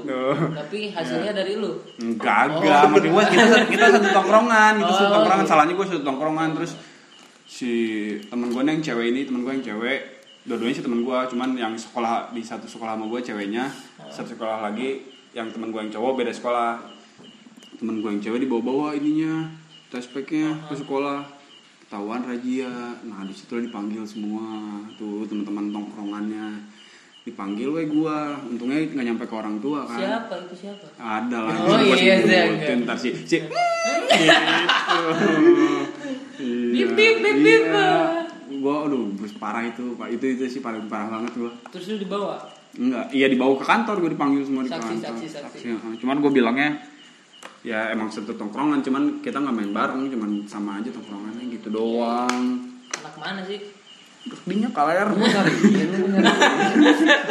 A: Tapi hasilnya dari lu.
B: enggak enggak maksud gua kita satu- kita satu tongkrongan kita satu
A: Oh,
B: tongkrongan
A: iya.
B: salahnya gua satu tongkrongan terus si temen gue yang cewek ini temen gue yang cewek dua-duanya sih temen gue cuman yang sekolah di satu sekolah sama gue ceweknya satu sekolah lagi yang temen gue yang cowok beda sekolah. Temen gue yang cewek dibawa-bawa ininya tes speknya ke sekolah. Ketahuan razia nah di situ dipanggil semua. Tuh teman-teman tongkrongannya. Dipanggil we gua. Untungnya nggak nyampe ke orang tua kan.
A: Siapa? Itu siapa?
B: ada lah.
A: Oh, iya,
B: sebutin,
A: iya, iya.
B: ntar si si. Gitu.
A: Bip, bip, bip, bip.
B: Gua aduh terus parah itu pak itu itu sih paling parah banget gua
A: Terus lu dibawa.
B: enggak iya dibawa ke kantor gua dipanggil semua di
A: Saksi,
B: kantor
A: saksi, saksi.
B: heeh. cuman gua bilangnya ya emang satu tongkrongan cuman kita nggak main bareng cuman sama aja tongkrongannya gitu doang
A: Anak mana sih?
B: dinya kaler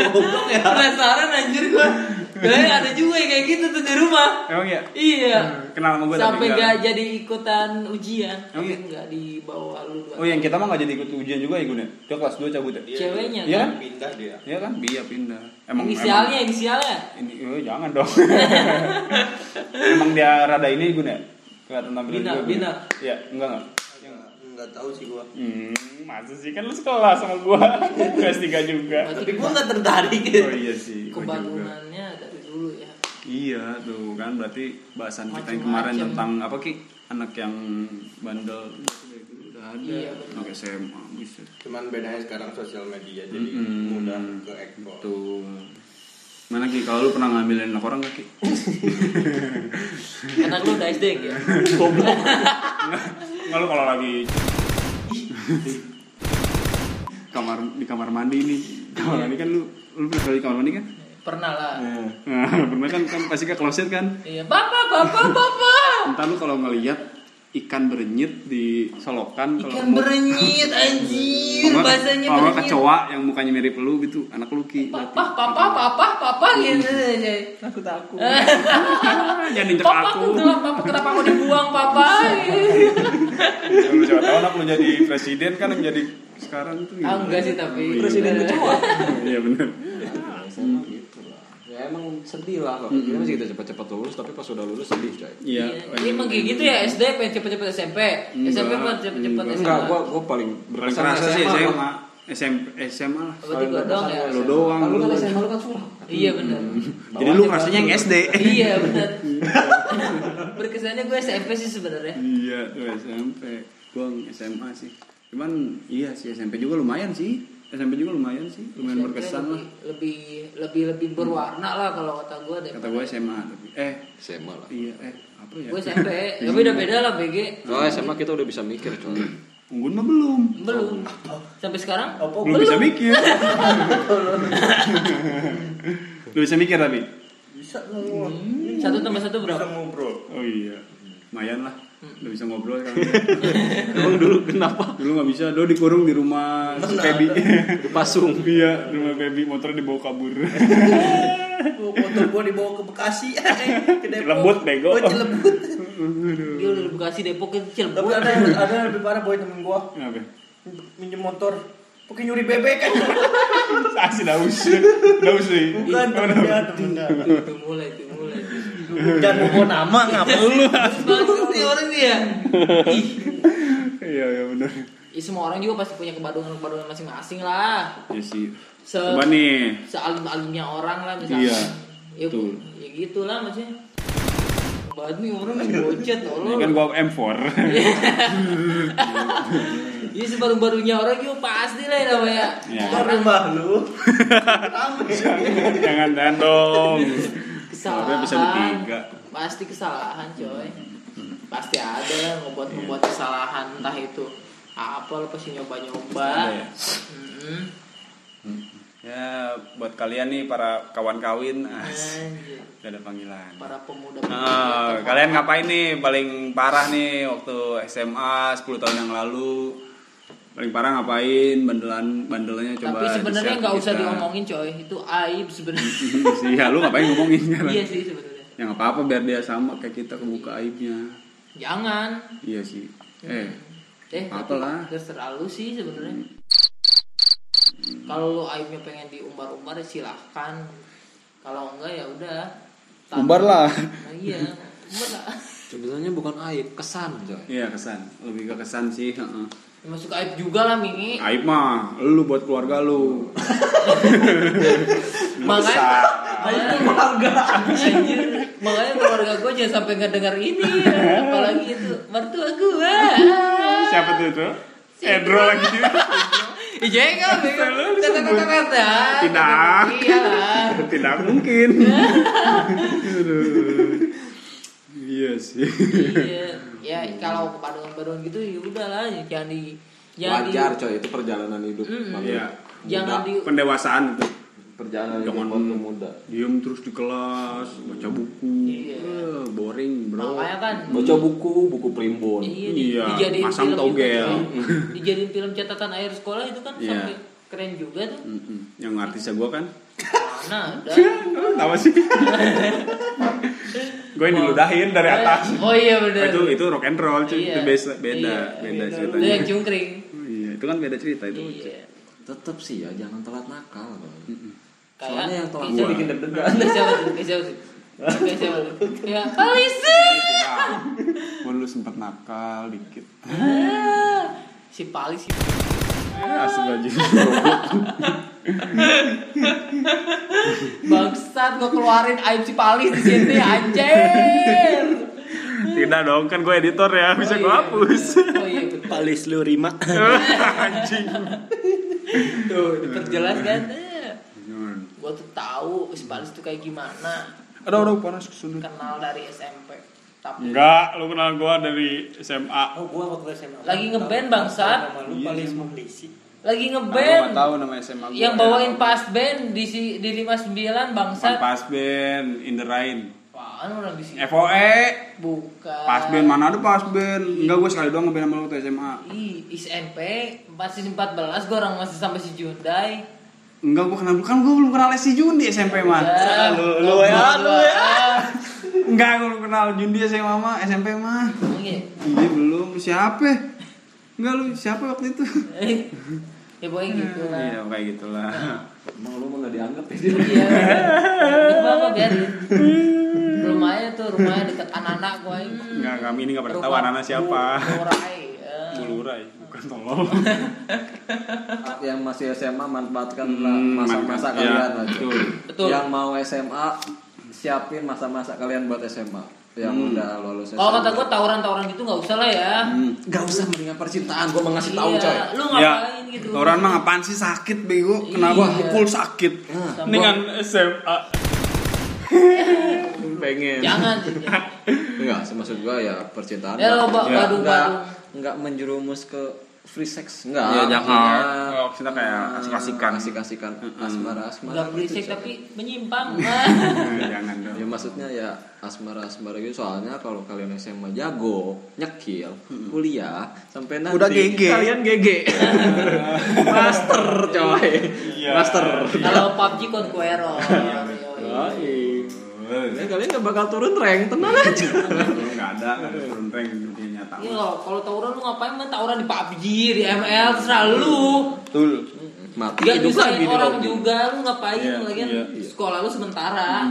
A: Goblok ya. Penasaran anjir gua. Kayak ada juga yang kayak gitu tuh di rumah.
B: emang ya
A: Iya.
B: kenal sama gua tapi
A: Sampai
B: enggak.
A: nggak jadi ikutan ujian.
B: Oh,
A: Tapi
B: iya?
A: nggak dibawa lu.
B: oh yang kita mah nggak jadi ikut ujian juga ya gue dia kelas 2 cabut ya
A: Ceweknya
B: Iya
A: kan?
B: kan?
D: pindah dia
B: Iya kan? Dia pindah. Emang
A: Inisialnya, inisialnya.
B: Emang, ini oh, jangan dong. emang dia rada ini gue ya? Kelihatan tampilan
A: Bina,
B: juga, Gun.
A: bina.
B: Iya, enggak enggak.
D: Nggak tahu sih gue
B: Hmm, masa sih kan lu sekolah sama gua. Kelas 3 juga.
A: Berarti
D: tapi gue nggak tertarik
B: Oh iya sih. gua juga.
A: kebangunannya dari dulu ya.
B: Iya tuh kan berarti bahasan kita yang kemarin tentang apa ki anak yang bandel udah ada
A: Iya,
B: anak SMA bisa
D: cuman bedanya sekarang sosial media jadi
B: Mm-mm.
D: mudah ke ekspor
B: Betul. Mana Ki, kalau lu pernah ngambilin anak orang gak Ki?
A: Anak lu udah SD ya?
B: Enggak lu kalau lagi kamar di kamar mandi nih. Kamar mandi kan lu lu pernah di kamar mandi kan?
A: Pernah lah.
B: Nah, pernah kan kan pasti ke kloset kan?
A: Iya, bapak, bapak, bapak.
B: Entar lu kalau ngelihat ikan berenyit di solokan kalau
A: Ikan berenyit anjir, bahasanya
B: kalau nggak
A: berenyit.
B: kecoa yang mukanya mirip lu gitu, anak lu Ki.
A: Papa, papa, papa, papa gitu aja.
B: Aku takut. Jangan injek
A: Papa,
B: aku.
A: kenapa, papa, kenapa aku dibuang, papa?
B: Lu siapa tahu anak lu jadi presiden kan yang jadi sekarang tuh.
A: Ah, enggak sih tapi.
C: Presiden kecoa.
B: Iya benar.
C: SMA gitu lah. Ya emang sedih lah kalau kita masih kita cepat-cepat lulus tapi pas udah lulus sedih coy.
B: Iya.
A: Ini emang kayak gitu ya SD pengen cepet-cepet SMP, SMP pengen cepet-cepet SMA.
C: Enggak, gua gua paling berkesan
B: kerasa sih
C: SMA,
B: SMA. SMP, SMA lah.
A: Berarti gua doang ya.
B: Lu doang.
C: Kan lu kan. SMA lu kan surah.
A: Iya benar.
B: Jadi lu rasanya yang SD.
A: Iya benar. Berkesannya gue SMP sih sebenarnya.
B: Iya, tuh SMP. Gua SMA sih. Cuman iya sih SMP juga lumayan sih. SMP juga lumayan sih, lumayan
A: SMP
B: berkesan lah.
A: lebih, lebih lebih lebih berwarna lah kalau kata gue deh.
B: Kata gue SMA tapi eh
C: SMA lah.
B: iya eh apa ya?
A: Gue SMP, ya beda beda lah BG.
C: Oh, SMA kita udah bisa mikir coy.
B: Unggun mah belum.
A: Belum. Sampai sekarang
B: Belum bisa mikir. Lu bisa mikir tapi.
D: bisa ngomong.
A: Satu tambah satu
D: Bisa
A: berapa?
D: ngobrol.
B: Oh iya. Lumayan lah. Udah bisa ngobrol kan.
C: Emang dulu kenapa?
B: Dulu nggak bisa, dulu dikurung di rumah si Pebi.
C: Dipasung.
B: iya, di rumah Pebi motornya dibawa kabur.
D: Motor gua dibawa ke Bekasi. ke Depok.
B: Cilebut, bego.
D: Oh, Cilebut.
A: Dia udah di Bekasi Depok ke
D: Tapi
A: Cirebon.
D: ada ada yang lebih parah boy temen gua.
B: Kenapa?
D: Minjem motor. Pakai nyuri bebek kan.
B: Asli daus. Daus nih.
D: Bukan temennya, temennya.
A: Itu mulai, itu mulai.
D: Jangan mau bawa nama ngapa lu?
A: Nih orang nih ya. Ih,
B: Iya, iya benar.
A: Ya, semua orang juga pasti punya kebadungan-kebadungan masing-masing lah.
B: Ya sih.
A: Se
B: Coba nih.
A: sealim-alimnya orang lah misalnya.
B: Iya,
A: Ya,
B: betul.
A: ya gitulah maksudnya. Banget nih orang nih bocet
B: Ini kan gua M4.
A: Iya sebaru-barunya orang juga pasti lah ya namanya.
B: Ya.
D: Kan rumah lu.
B: Jangan dan dong.
A: Kesalahan.
B: Tiga.
A: Pasti kesalahan coy. Pasti ada ngebuat ngebuat kesalahan entah itu apa lo pasti nyoba-nyoba.
B: Ada ya?
A: Mm-mm.
B: Ya, buat kalian nih para kawan kawin, ah, ada panggilan.
A: Para pemuda.
B: Ah, kalian ngapain nih paling parah nih waktu SMA 10 tahun yang lalu? Paling parah ngapain? Bandelan bandelnya coba
A: Tapi sebenarnya nggak usah diomongin coy, itu aib sebenarnya.
B: sih, ya lu ngapain ngomongin sekarang?
A: iya sih sebenarnya.
B: Ya nggak apa-apa biar dia sama kayak kita kebuka aibnya.
A: Jangan.
B: Iya sih. Eh,
A: Eh,
B: Apalah.
A: itu terserah lu sih sebenarnya. Kalau lu aibnya pengen diumbar-umbar ya silahkan. Kalau enggak ya udah.
B: Umbar lah.
A: Nah, iya, umbar lah.
C: Sebenarnya bukan aib, kesan coy.
B: Iya kesan, lebih ke kesan sih. heeh.
A: Ya, Masuk aib juga lah Mingi.
B: Aib mah, lu buat keluarga lu.
A: Makanya makanya keluarga anjir. Makanya keluarga gue jangan sampai nggak dengar ini ya. Apalagi itu mertua gue.
B: Siapa tuh itu? Edro lagi.
A: Iya kan, kata-kata.
B: Tidak.
A: Iya.
B: Tidak mungkin. Aduh. Iya sih.
A: Iya, ya kalau kepadungan-padungan gitu ya udahlah, jangan di jangan
C: Wajar
A: di,
C: coy, itu perjalanan hidup. Bang.
B: Iya.
A: jangan di
B: Pendewasaan itu.
C: Perjalanan
B: Jangan
C: waktu muda.
B: diem terus di kelas, baca buku.
A: Iya.
B: Eh, boring, bro.
A: makanya kan
C: Baca buku, buku primbon.
A: iya, di,
B: Iya,
A: dijadiin
B: masang
A: film
B: togel.
A: Kan. dijadiin film catatan akhir sekolah itu kan
B: Iya.
A: sampai keren juga tuh.
B: Mm-mm. Yang artisnya gua kan.
A: Mana ada?
B: Tahu sih. gue yang diludahin dari atas.
A: Oh iya benar.
B: itu itu rock and roll cuy.
A: Iya.
B: Itu beda beda
A: Iya.
B: beda
A: Itu
B: ceritanya.
A: yang cungkring.
B: Iya, itu kan beda cerita itu.
A: Iya.
C: Tetap sih ya, jangan telat nakal. Bang.
A: Kayak
C: Soalnya yang gua
A: siapa-
C: bikin deg-degan.
A: Kayak siapa tuh? Kayak siapa tuh? Siapa tuh? Ya, polisi.
B: Gue dulu sempet nakal dikit.
A: Si Pali si
B: Eh, asal aja.
A: bangsat gua keluarin aib si Pali di sini anjir.
B: Tidak dong, kan gue editor ya, bisa
A: Oh
B: gue
A: iya.
B: hapus.
A: Oh iya.
D: Palis lu Rima.
B: Anjing.
A: Tuh, diperjelas kan. Gua tuh tahu si Pali tuh kayak gimana.
B: Aduh, aduh, panas kesundut.
A: Kenal dari SMP. Tapi
B: Enggak, lu kenal gue dari SMA.
D: Oh, gua waktu SMA.
A: Lagi ngeband, bangsat.
D: Nama lu Palis Muhdisi.
A: lagi
B: Aku
A: ngeband.
B: nggak tahu nama SMA gue.
A: Yang bawain pas band di si, di 59
B: Bukan
A: bangsat.
B: pas band, in the rain.
A: Apaan orang di sini?
B: FOE.
A: Bukan.
B: Pas band mana ada pas band? Enggak, gue sekali doang ngeband sama lu waktu SMA.
A: Ih, SMP masih 14 gue orang masih sampai si Jundai.
B: Enggak, gue kenal kan gue belum kenal si Jundi SMP mah.
A: Ya,
D: lu- lu ya, lu ya.
B: Enggak, gue belum kenal Jundi SMA mah, SMP mah.
A: Iya.
B: Iya belum, siapa? Enggak lu siapa waktu itu?
A: ya pokoknya gitu lah.
B: Iya kayak gitulah.
C: Emang lu mah nggak dianggap ya?
A: Iya. Itu apa biarin. Rumahnya tuh rumahnya deket anak-anak gue.
B: Enggak kami ini nggak pernah tahu anak siapa.
A: Murai. ya.
B: Bulurai, bukan tolol.
C: yang masih SMA manfaatkan
B: Hmm,
C: masa-masa
B: manfaat-
C: kalian
B: ya,
C: lah.
B: betul.
A: Betul.
C: Yang mau SMA siapin masa-masa kalian buat SMA. Yang
B: Hmm.
C: udah lulus SMA.
A: Kalau kata gue tawuran-tawuran gitu nggak usah lah ya.
C: Gak usah mendingan percintaan, gue mau ngasih tahu
A: Iya,
C: coy.
A: Lu
B: Ya,
A: ngapain gitu?
B: orang mah apaan sih sakit bego? Kenapa
A: Iya.
B: pukul sakit?
A: Sama-
B: Dengan SMA.
C: Pengen.
A: Jangan.
C: Enggak, maksud gue ya percintaan.
A: Ya, lo ba-
C: enggak,
A: badung-badung.
C: enggak, enggak menjerumus ke free sex enggak
B: Iya, jangan. Oh, kita kayak asik-asikan.
C: asik-asikan asmara asmara
A: Enggak
C: gitu,
A: berisik
C: coy.
A: tapi menyimpang.
B: Jangan dong.
C: ya maksudnya ya asmara asmara gitu soalnya kalau kalian SMA jago nyekil kuliah sampai nanti
B: Udah GG.
C: kalian GG master coy
B: Iya.
C: master
A: Kalau PUBG Conqueror.
C: Baik. Ya, kalian gak bakal turun rank tenang aja
B: Enggak ada, enggak ada turun rank dunia nyata.
A: Iya kalau kalau tawuran lu ngapain main tawuran di PUBG, di ML terserah lu.
B: Betul.
C: mati
A: Gak bisa
C: lagi di
A: orang juga lu ngapain
B: Iya,
A: lagian
B: iya,
A: sekolah lu sementara.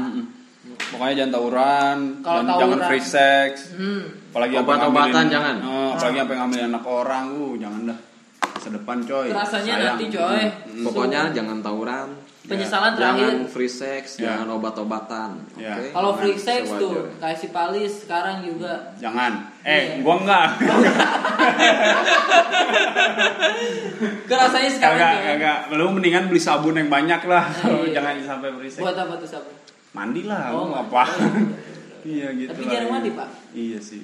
B: Pokoknya jangan tawuran,
A: Kalau
B: dan jangan
A: tawuran.
B: free sex.
A: Hmm.
B: Apalagi
C: Obat-obatan
B: ngambilin-
C: jangan.
B: Oh, apalagi sampai ngambilin anak orang, uh jangan dah. Masa depan coy.
A: Rasanya nanti coy.
C: pokoknya jangan tawuran
A: Penyesalan
C: jangan
A: terakhir.
C: free sex
B: Ya.
C: jangan obat-obatan
B: Ya.
C: oke
A: Kalau
C: Jangan
A: free sex tuh
C: sewajarnya.
A: kayak si Palis sekarang juga.
B: Jangan. Eh, gua enggak.
A: Kerasanya sekarang
B: Kagak,
A: coy.
B: kagak. Lu mendingan beli sabun yang banyak lah.
A: Iya.
B: jangan sampai free sex.
A: Buat apa tuh sabun?
B: Mandi lah,
A: Oh,
B: apa? Iya gitu.
A: Tapi
B: lah.
A: jarang mandi, Pak.
B: Iya sih.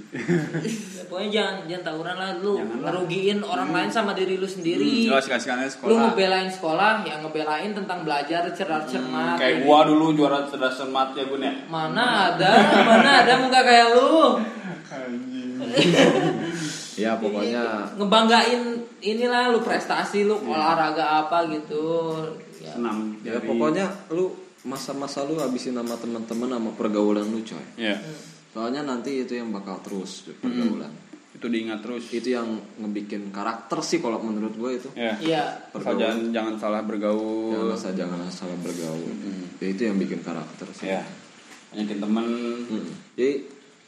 A: Pokoknya jangan jangan tawuran lah lu
B: Jangan lah.
A: ngerugiin orang lain sama diri lu sendiri.
B: Jelas kasihkannya
A: Lu
B: sekolah.
A: ngebelain sekolah, ya ngebelain tentang belajar cerdas cermat.
B: Kayak gua dulu juara cerdas cermat ya Gun ya.
A: Mana ada, mana ada muka kayak lu.
C: ya pokoknya
A: ngebanggain inilah lu prestasi lu olahraga apa gitu. Ya.
B: Senam.
C: ya
B: dari-
C: pokoknya lu masa-masa lu habisin sama teman-teman sama pergaulan lu coy
B: Iya.
C: soalnya nanti itu yang bakal terus pergaulan
B: Itu diingat terus.
C: itu yang ngebikin karakter sih kalau menurut gue itu
B: Iya.
A: Iya.
B: Asal jangan jangan salah bergaul.
C: jangan asal jangan asal bergaul ya, itu yang bikin karakter sih
B: Iya. Banyakin temen.
C: Mm. jadi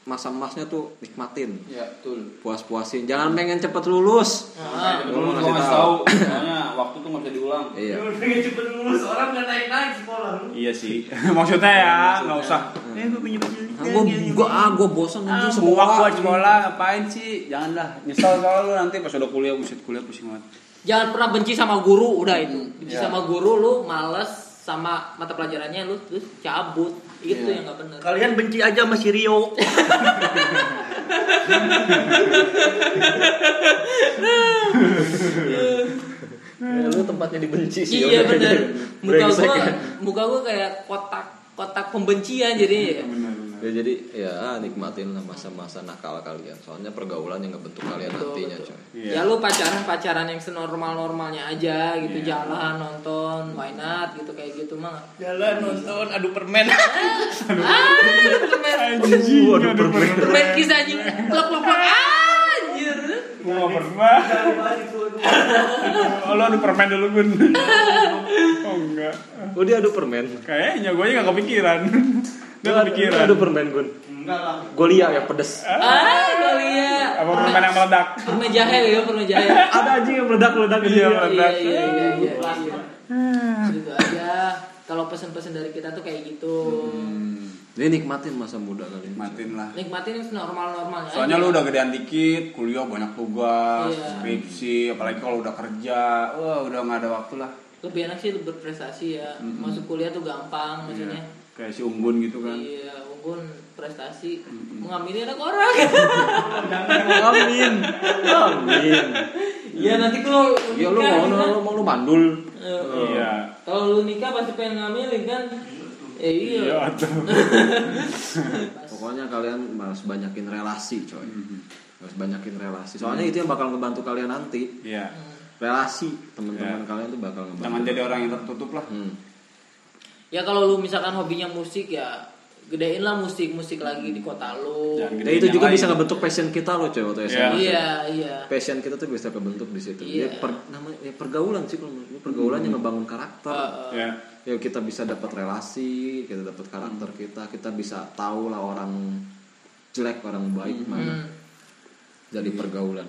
C: masa emasnya tuh nikmatin
B: Iya, betul.
C: puas-puasin jangan pengen cepet lulus
A: Ah.
B: Lu
C: Gua mau
B: gua
C: tahu.
B: soalnya waktu tuh nggak bisa diulang.
C: iya
D: pengen cepet lulus orang nggak naik naik sekolah lu
B: Iya sih. Maksudnya ya, nggak usah. Eh, gue pinjam
C: ah, gue gue ah gue bosan
B: Ah,
C: anjing
B: sekolah
C: sekolah
B: buat sekolah ngapain sih? Jangan dah. Nyesel soal lu nanti pas udah kuliah buset kuliah pusing banget.
A: Jangan pernah benci sama guru, udah itu. Benci
B: Iya.
A: sama guru lu males sama mata pelajarannya lu terus cabut. Itu yang nggak benar.
D: kalian benci aja sama si Rio
C: Ya, lu tempatnya dibenci sih
A: Iya benar. Muka
C: Brengsek
A: gua
C: ya.
A: muka gua kayak kotak kotak pembencian jadi
C: ya jadi ya nikmatin lah masa-masa nakal kalian. Soalnya pergaulan yang ngebentuk kalian
A: Betul,
C: nantinya
A: betul.
C: coy.
B: Iya.
A: Ya lu pacaran pacaran yang senormal normalnya aja gitu jalan nonton why not gitu kayak gitu mah.
D: Jalan nonton adu permen.
A: Ah permen.
B: Waduh, permen.
A: permen. kisah anjing. Plok plok plok. Anjir
B: Gua nggak pernah. Oh, lu adu permen dulu Gun. Oh enggak.
C: oh dia adu permen
B: Kayaknya gue aja gak kepikiran. Gak kepikiran.
C: adu permen gun
D: enggak lah
C: gue lihat yang pedes
A: ah gak lihat
B: Apa permen yang meledak?
A: permen jahe ya permen jahe
C: ada anjing yang meledak meledak
B: Iya,
A: iya
B: meledak.
A: iya iya iya, iya. gitu aja kalau pesan-pesan dari kita tuh kayak gitu
C: Ini nikmatin masa muda kalian
B: Matiin lah.
A: nikmatin yang normal normalnya
B: Soalnya lu udah gedean dikit, kuliah banyak tugas,
A: Iya.
B: skripsi, apalagi kalau udah kerja, wah udah nggak ada waktu lah.
A: lebih enak sih berprestasi ya. Masuk kuliah tuh gampang maksudnya.
B: Kayak si Unggun gitu kan.
A: iya unggun prestasi. Mengamini anak orang.
C: Amin amin
A: iya nanti kalau
C: ya lu
A: nikah,
C: mau
A: kan,
C: lu mau lu mandul.
A: Eh,
B: Iya.
A: kalau lu nikah pasti pengen ngambilin kan eh, iya,
B: Iya, tuh.
C: pokoknya kalian harus banyakin relasi coy harus banyakin relasi soalnya itu yang bakal ngebantu kalian nanti
B: Iya.
C: relasi teman-teman
B: Iya.
C: kalian tuh bakal ngebantu
B: Jangan jadi orang yang tertutup lah.
C: Hmm.
A: ya kalau lu misalkan hobinya musik ya gedein lah musik musik lagi di kota lu
C: Dan itu juga
B: lain.
C: bisa ngebentuk passion kita loh coy waktu
B: Iya.
C: SMA.
A: iya iya
C: Passion kita tuh bisa kebentuk di situ.
A: Iya.
C: Ya, per- namanya ya, pergaulan sih kalau menurut gue. pergaulan yang ngebangun karakter.
A: Uh.
B: Ya
C: kita bisa dapat relasi, kita dapat karakter
A: Hmm.
C: kita, kita bisa tahu lah orang jelek, orang baik mana
A: hmm.
C: dari pergaulan.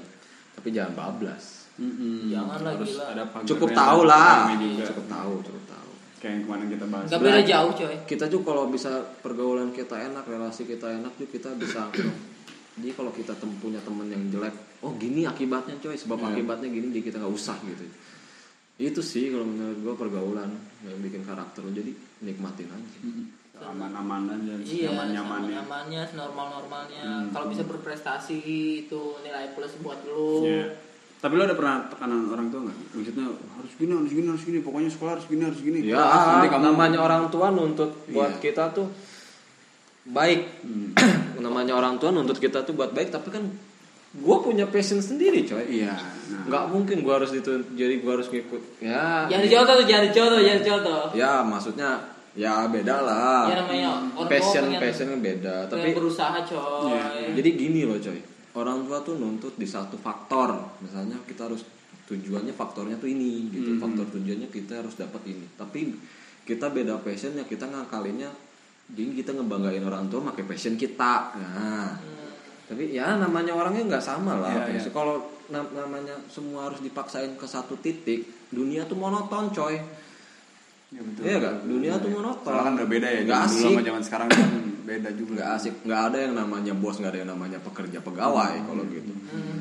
C: Tapi jangan bablas.
B: Mm-mm.
A: Jangan lah,
B: Harus
A: gila.
B: ada
C: Cukup tahu lah. Cukup tahu, cukup tahu.
B: Kayak yang kemarin kita bahas.
A: Gak beda jauh coy
C: Kita juga kalau bisa pergaulan kita enak, relasi kita enak juga kita bisa jadi kalau kita tem- punya temen yang jelek, oh gini akibatnya coy, sebab
B: Iya.
C: akibatnya gini jadi kita nggak usah gitu. Itu sih kalau menurut gua pergaulan yang bikin karakter lo jadi nikmatin aja.
B: Aman-amanan dan
A: Iya,
B: nyaman-nyamannya.
A: nyamannya, normal normalnya.
B: Hmm.
A: Kalau bisa berprestasi itu nilai plus buat lu.
B: Iya. Tapi lo ada pernah tekanan orang tua nggak? Maksudnya harus gini, harus gini, harus gini. Pokoknya sekolah harus gini, harus gini.
C: Ya,
B: Kelas, nanti kamu
C: namanya orang tua nuntut buat
B: Iya.
C: kita tuh baik. namanya orang tua nuntut kita tuh buat baik, tapi kan gue punya passion sendiri, coy.
B: Iya. Nah,
C: Nggak mungkin gue harus itu jadi gue harus ngikut. Ya,
A: Jangan dicontoh tuh, jangan dicontoh, jangan dicontoh.
C: ya maksudnya ya beda lah.
A: Ya namanya orang
C: passion
A: pengen-
C: passion kan beda,
A: Tapi
C: tapi
A: berusaha coy.
B: Iya.
C: jadi gini loh, coy. Orang tua tuh nuntut di satu faktor. Misalnya kita harus tujuannya faktornya tuh ini gitu. Faktor tujuannya kita harus dapat ini. Tapi kita beda passionnya, kita ngakalinnya jadi kita ngebanggain orang tua pakai passion kita. Nah, tapi ya namanya orangnya nggak sama lah.
B: Iya,
C: passion. Kalau na- namanya semua harus dipaksain ke satu titik, dunia tuh monoton, coy.
B: ya betul.
C: Iya kan? Dunia tuh monoton.
B: Soalnya kan udah beda ya.
C: Nggak
B: Zaman dulu
C: asik.
B: sama zaman sekarang kan beda juga.
C: nggak asik nggak ada yang namanya bos nggak ada yang namanya pekerja pegawai kalau gitu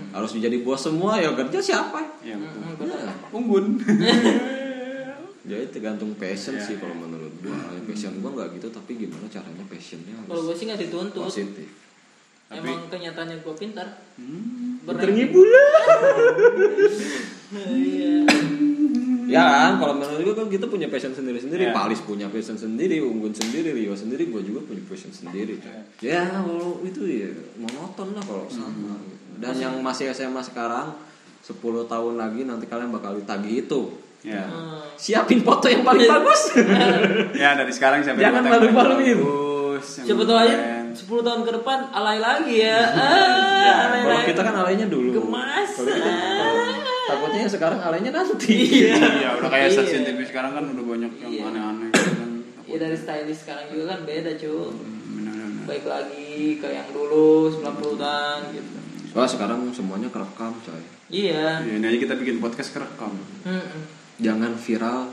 C: harus menjadi bos semua ya kerja siapa
B: Iya betul.
C: ya,
B: Unggun.
C: jadi tergantung passion
B: Iya.
C: sih kalau menurut gua Ya, passion gua nggak gitu tapi gimana caranya passionnya
A: Kalau gue
C: harus
A: sih nggak dituntut.
C: positif
A: Emang kenyataannya gue pintar.
B: Hmm.
C: terngibul
A: Iya.
C: ya kan kalau menurut gua kan kita punya passion sendiri sendiri
B: Iya.
C: Palis punya passion sendiri Unggun sendiri Rio sendiri gua juga punya passion sendiri ya kalau itu ya monoton lah kalau sama gitu. dan yang masih SMA sekarang 10 tahun lagi nanti kalian bakal ditagih itu
B: Ya.
A: Hmm.
C: siapin foto yang paling bagus
B: Ya dari sekarang sampai
C: Jangan
B: foto yang paling bagus,
A: Siapa tahu aja. 10 tahun ke depan alay lagi ya. Ah, alay
C: kalau
A: lagi.
C: kita kan alainya dulu
A: Gemas.
C: Kalau kita- kalau- takutnya yang sekarang alainya nanti
B: Iya, udah kayak
A: Iya.
B: stasiun TV sekarang kan udah banyak yang
A: Iya.
B: aneh-aneh kan.
A: Iya dari stylist sekarang juga kan beda cu.
B: Bener-bener.
A: Baik lagi ke yang dulu 90-an gitu.
C: wah sekarang semuanya kerekam coy
A: Iya.
B: Ya, ini aja kita bikin podcast kerekam.
A: Mm-mm.
C: jangan viral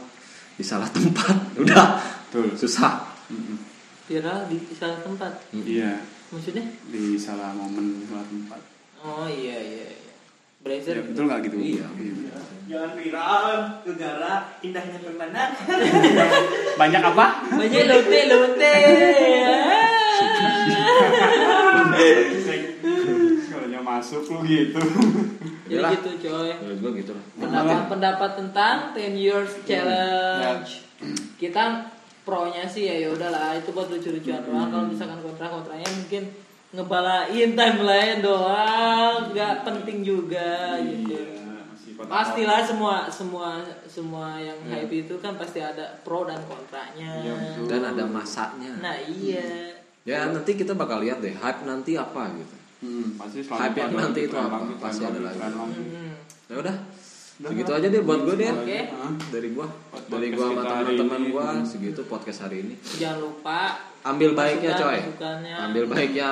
C: di salah tempat udah
B: Betul.
C: susah
B: Mm-mm.
A: Viral di salah tempat.
B: Iya,
A: Maksudnya?
B: di salah momen, di salah tempat.
A: Oh iya iya iya.
B: Ya,
A: Brazer.
B: betul nggak gitu?
C: Iya.
D: Jangan viral, negara indahnya pemandangan.
B: Banyak apa?
A: Banyak lote lote.
B: Kalau yang masuk lu gitu.
A: Jadi
C: Yalah.
A: gitu coy.
C: menurut gua gitu lah
A: pendapat-pendapat tentang 10 years
B: Hmm.
A: challenge. Kita pro-nya sih ya yaudahlah itu buat lucu-lucuan
B: Hmm.
A: doang. Kalau misalkan kontra-kontranya mungkin ngebalain timeline doang, nggak penting juga gitu.
B: Iya, kotak-kotak.
A: Pastilah semua semua semua yang hype itu kan pasti ada pro dan kontranya.
B: Betul.
C: dan ada masanya
A: Nah iya.
C: ya nanti kita bakal lihat deh hype nanti apa gitu
B: Hmm, pasti selalu
C: Hype yang nanti itu apa? Pasti ada lagi.
A: Hmm.
C: ya udah segitu aja deh buat gue deh
A: Oke.
B: Hah?
C: dari gua
B: Podcast
C: dari gua sama teman-teman gua segitu podcast hari ini
A: Jangan lupa
C: ambil baiknya coy
A: masukannya.
C: ambil baiknya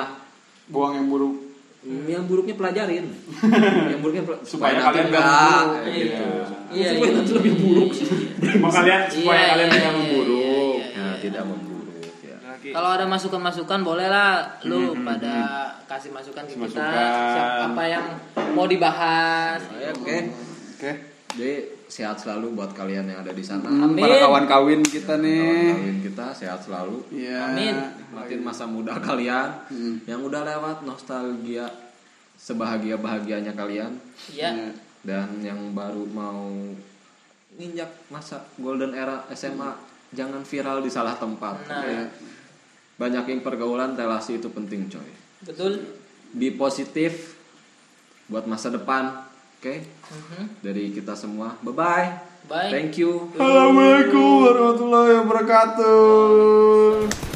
B: Buang yang buruk.
C: Hmm, yang buruknya pelajarin yang buruknya pel-
B: Supaya
C: nanti
B: kalian nggak
C: enggak kayak
A: Iya.
C: gitu
A: Iya,
C: supaya
A: iya,
C: nanti
A: iya,
C: lebih
A: iya,
C: buruk
A: iya,
C: sih
B: Mau kalian supaya
A: Iya,
B: kalian
A: iya,
B: tidak
A: iya,
B: memburuk.
A: iya, iya,
C: ya
A: iya.
C: tidak memburuk ya
A: Kalau ada masukan-masukan boleh lah lu pada kasih masukan ke kita
B: masukan.
A: apa yang mau dibahas.
C: oke
B: Oke.
C: jadi sehat selalu buat kalian yang ada di sana
A: Amin.
B: Para kawan kawin kita nih.
C: Kawan-kawan kita sehat selalu
B: Iya.
A: Amin.
C: Nikmatin masa muda kalian
B: Hmm.
C: yang udah lewat nostalgia sebahagia bahagianya kalian
A: Ya.
B: Iya.
C: dan yang baru mau nginjak masa golden era SMA jangan viral di salah tempat
A: Nah.
C: Oke? banyakin pergaulan relasi itu penting coy
A: Betul.
C: be positif buat masa depan oke
A: Mhm.
C: dari kita semua bye bye
A: Bye.
C: thank you
B: Assalamualaikum warahmatullahi wabarakatuh.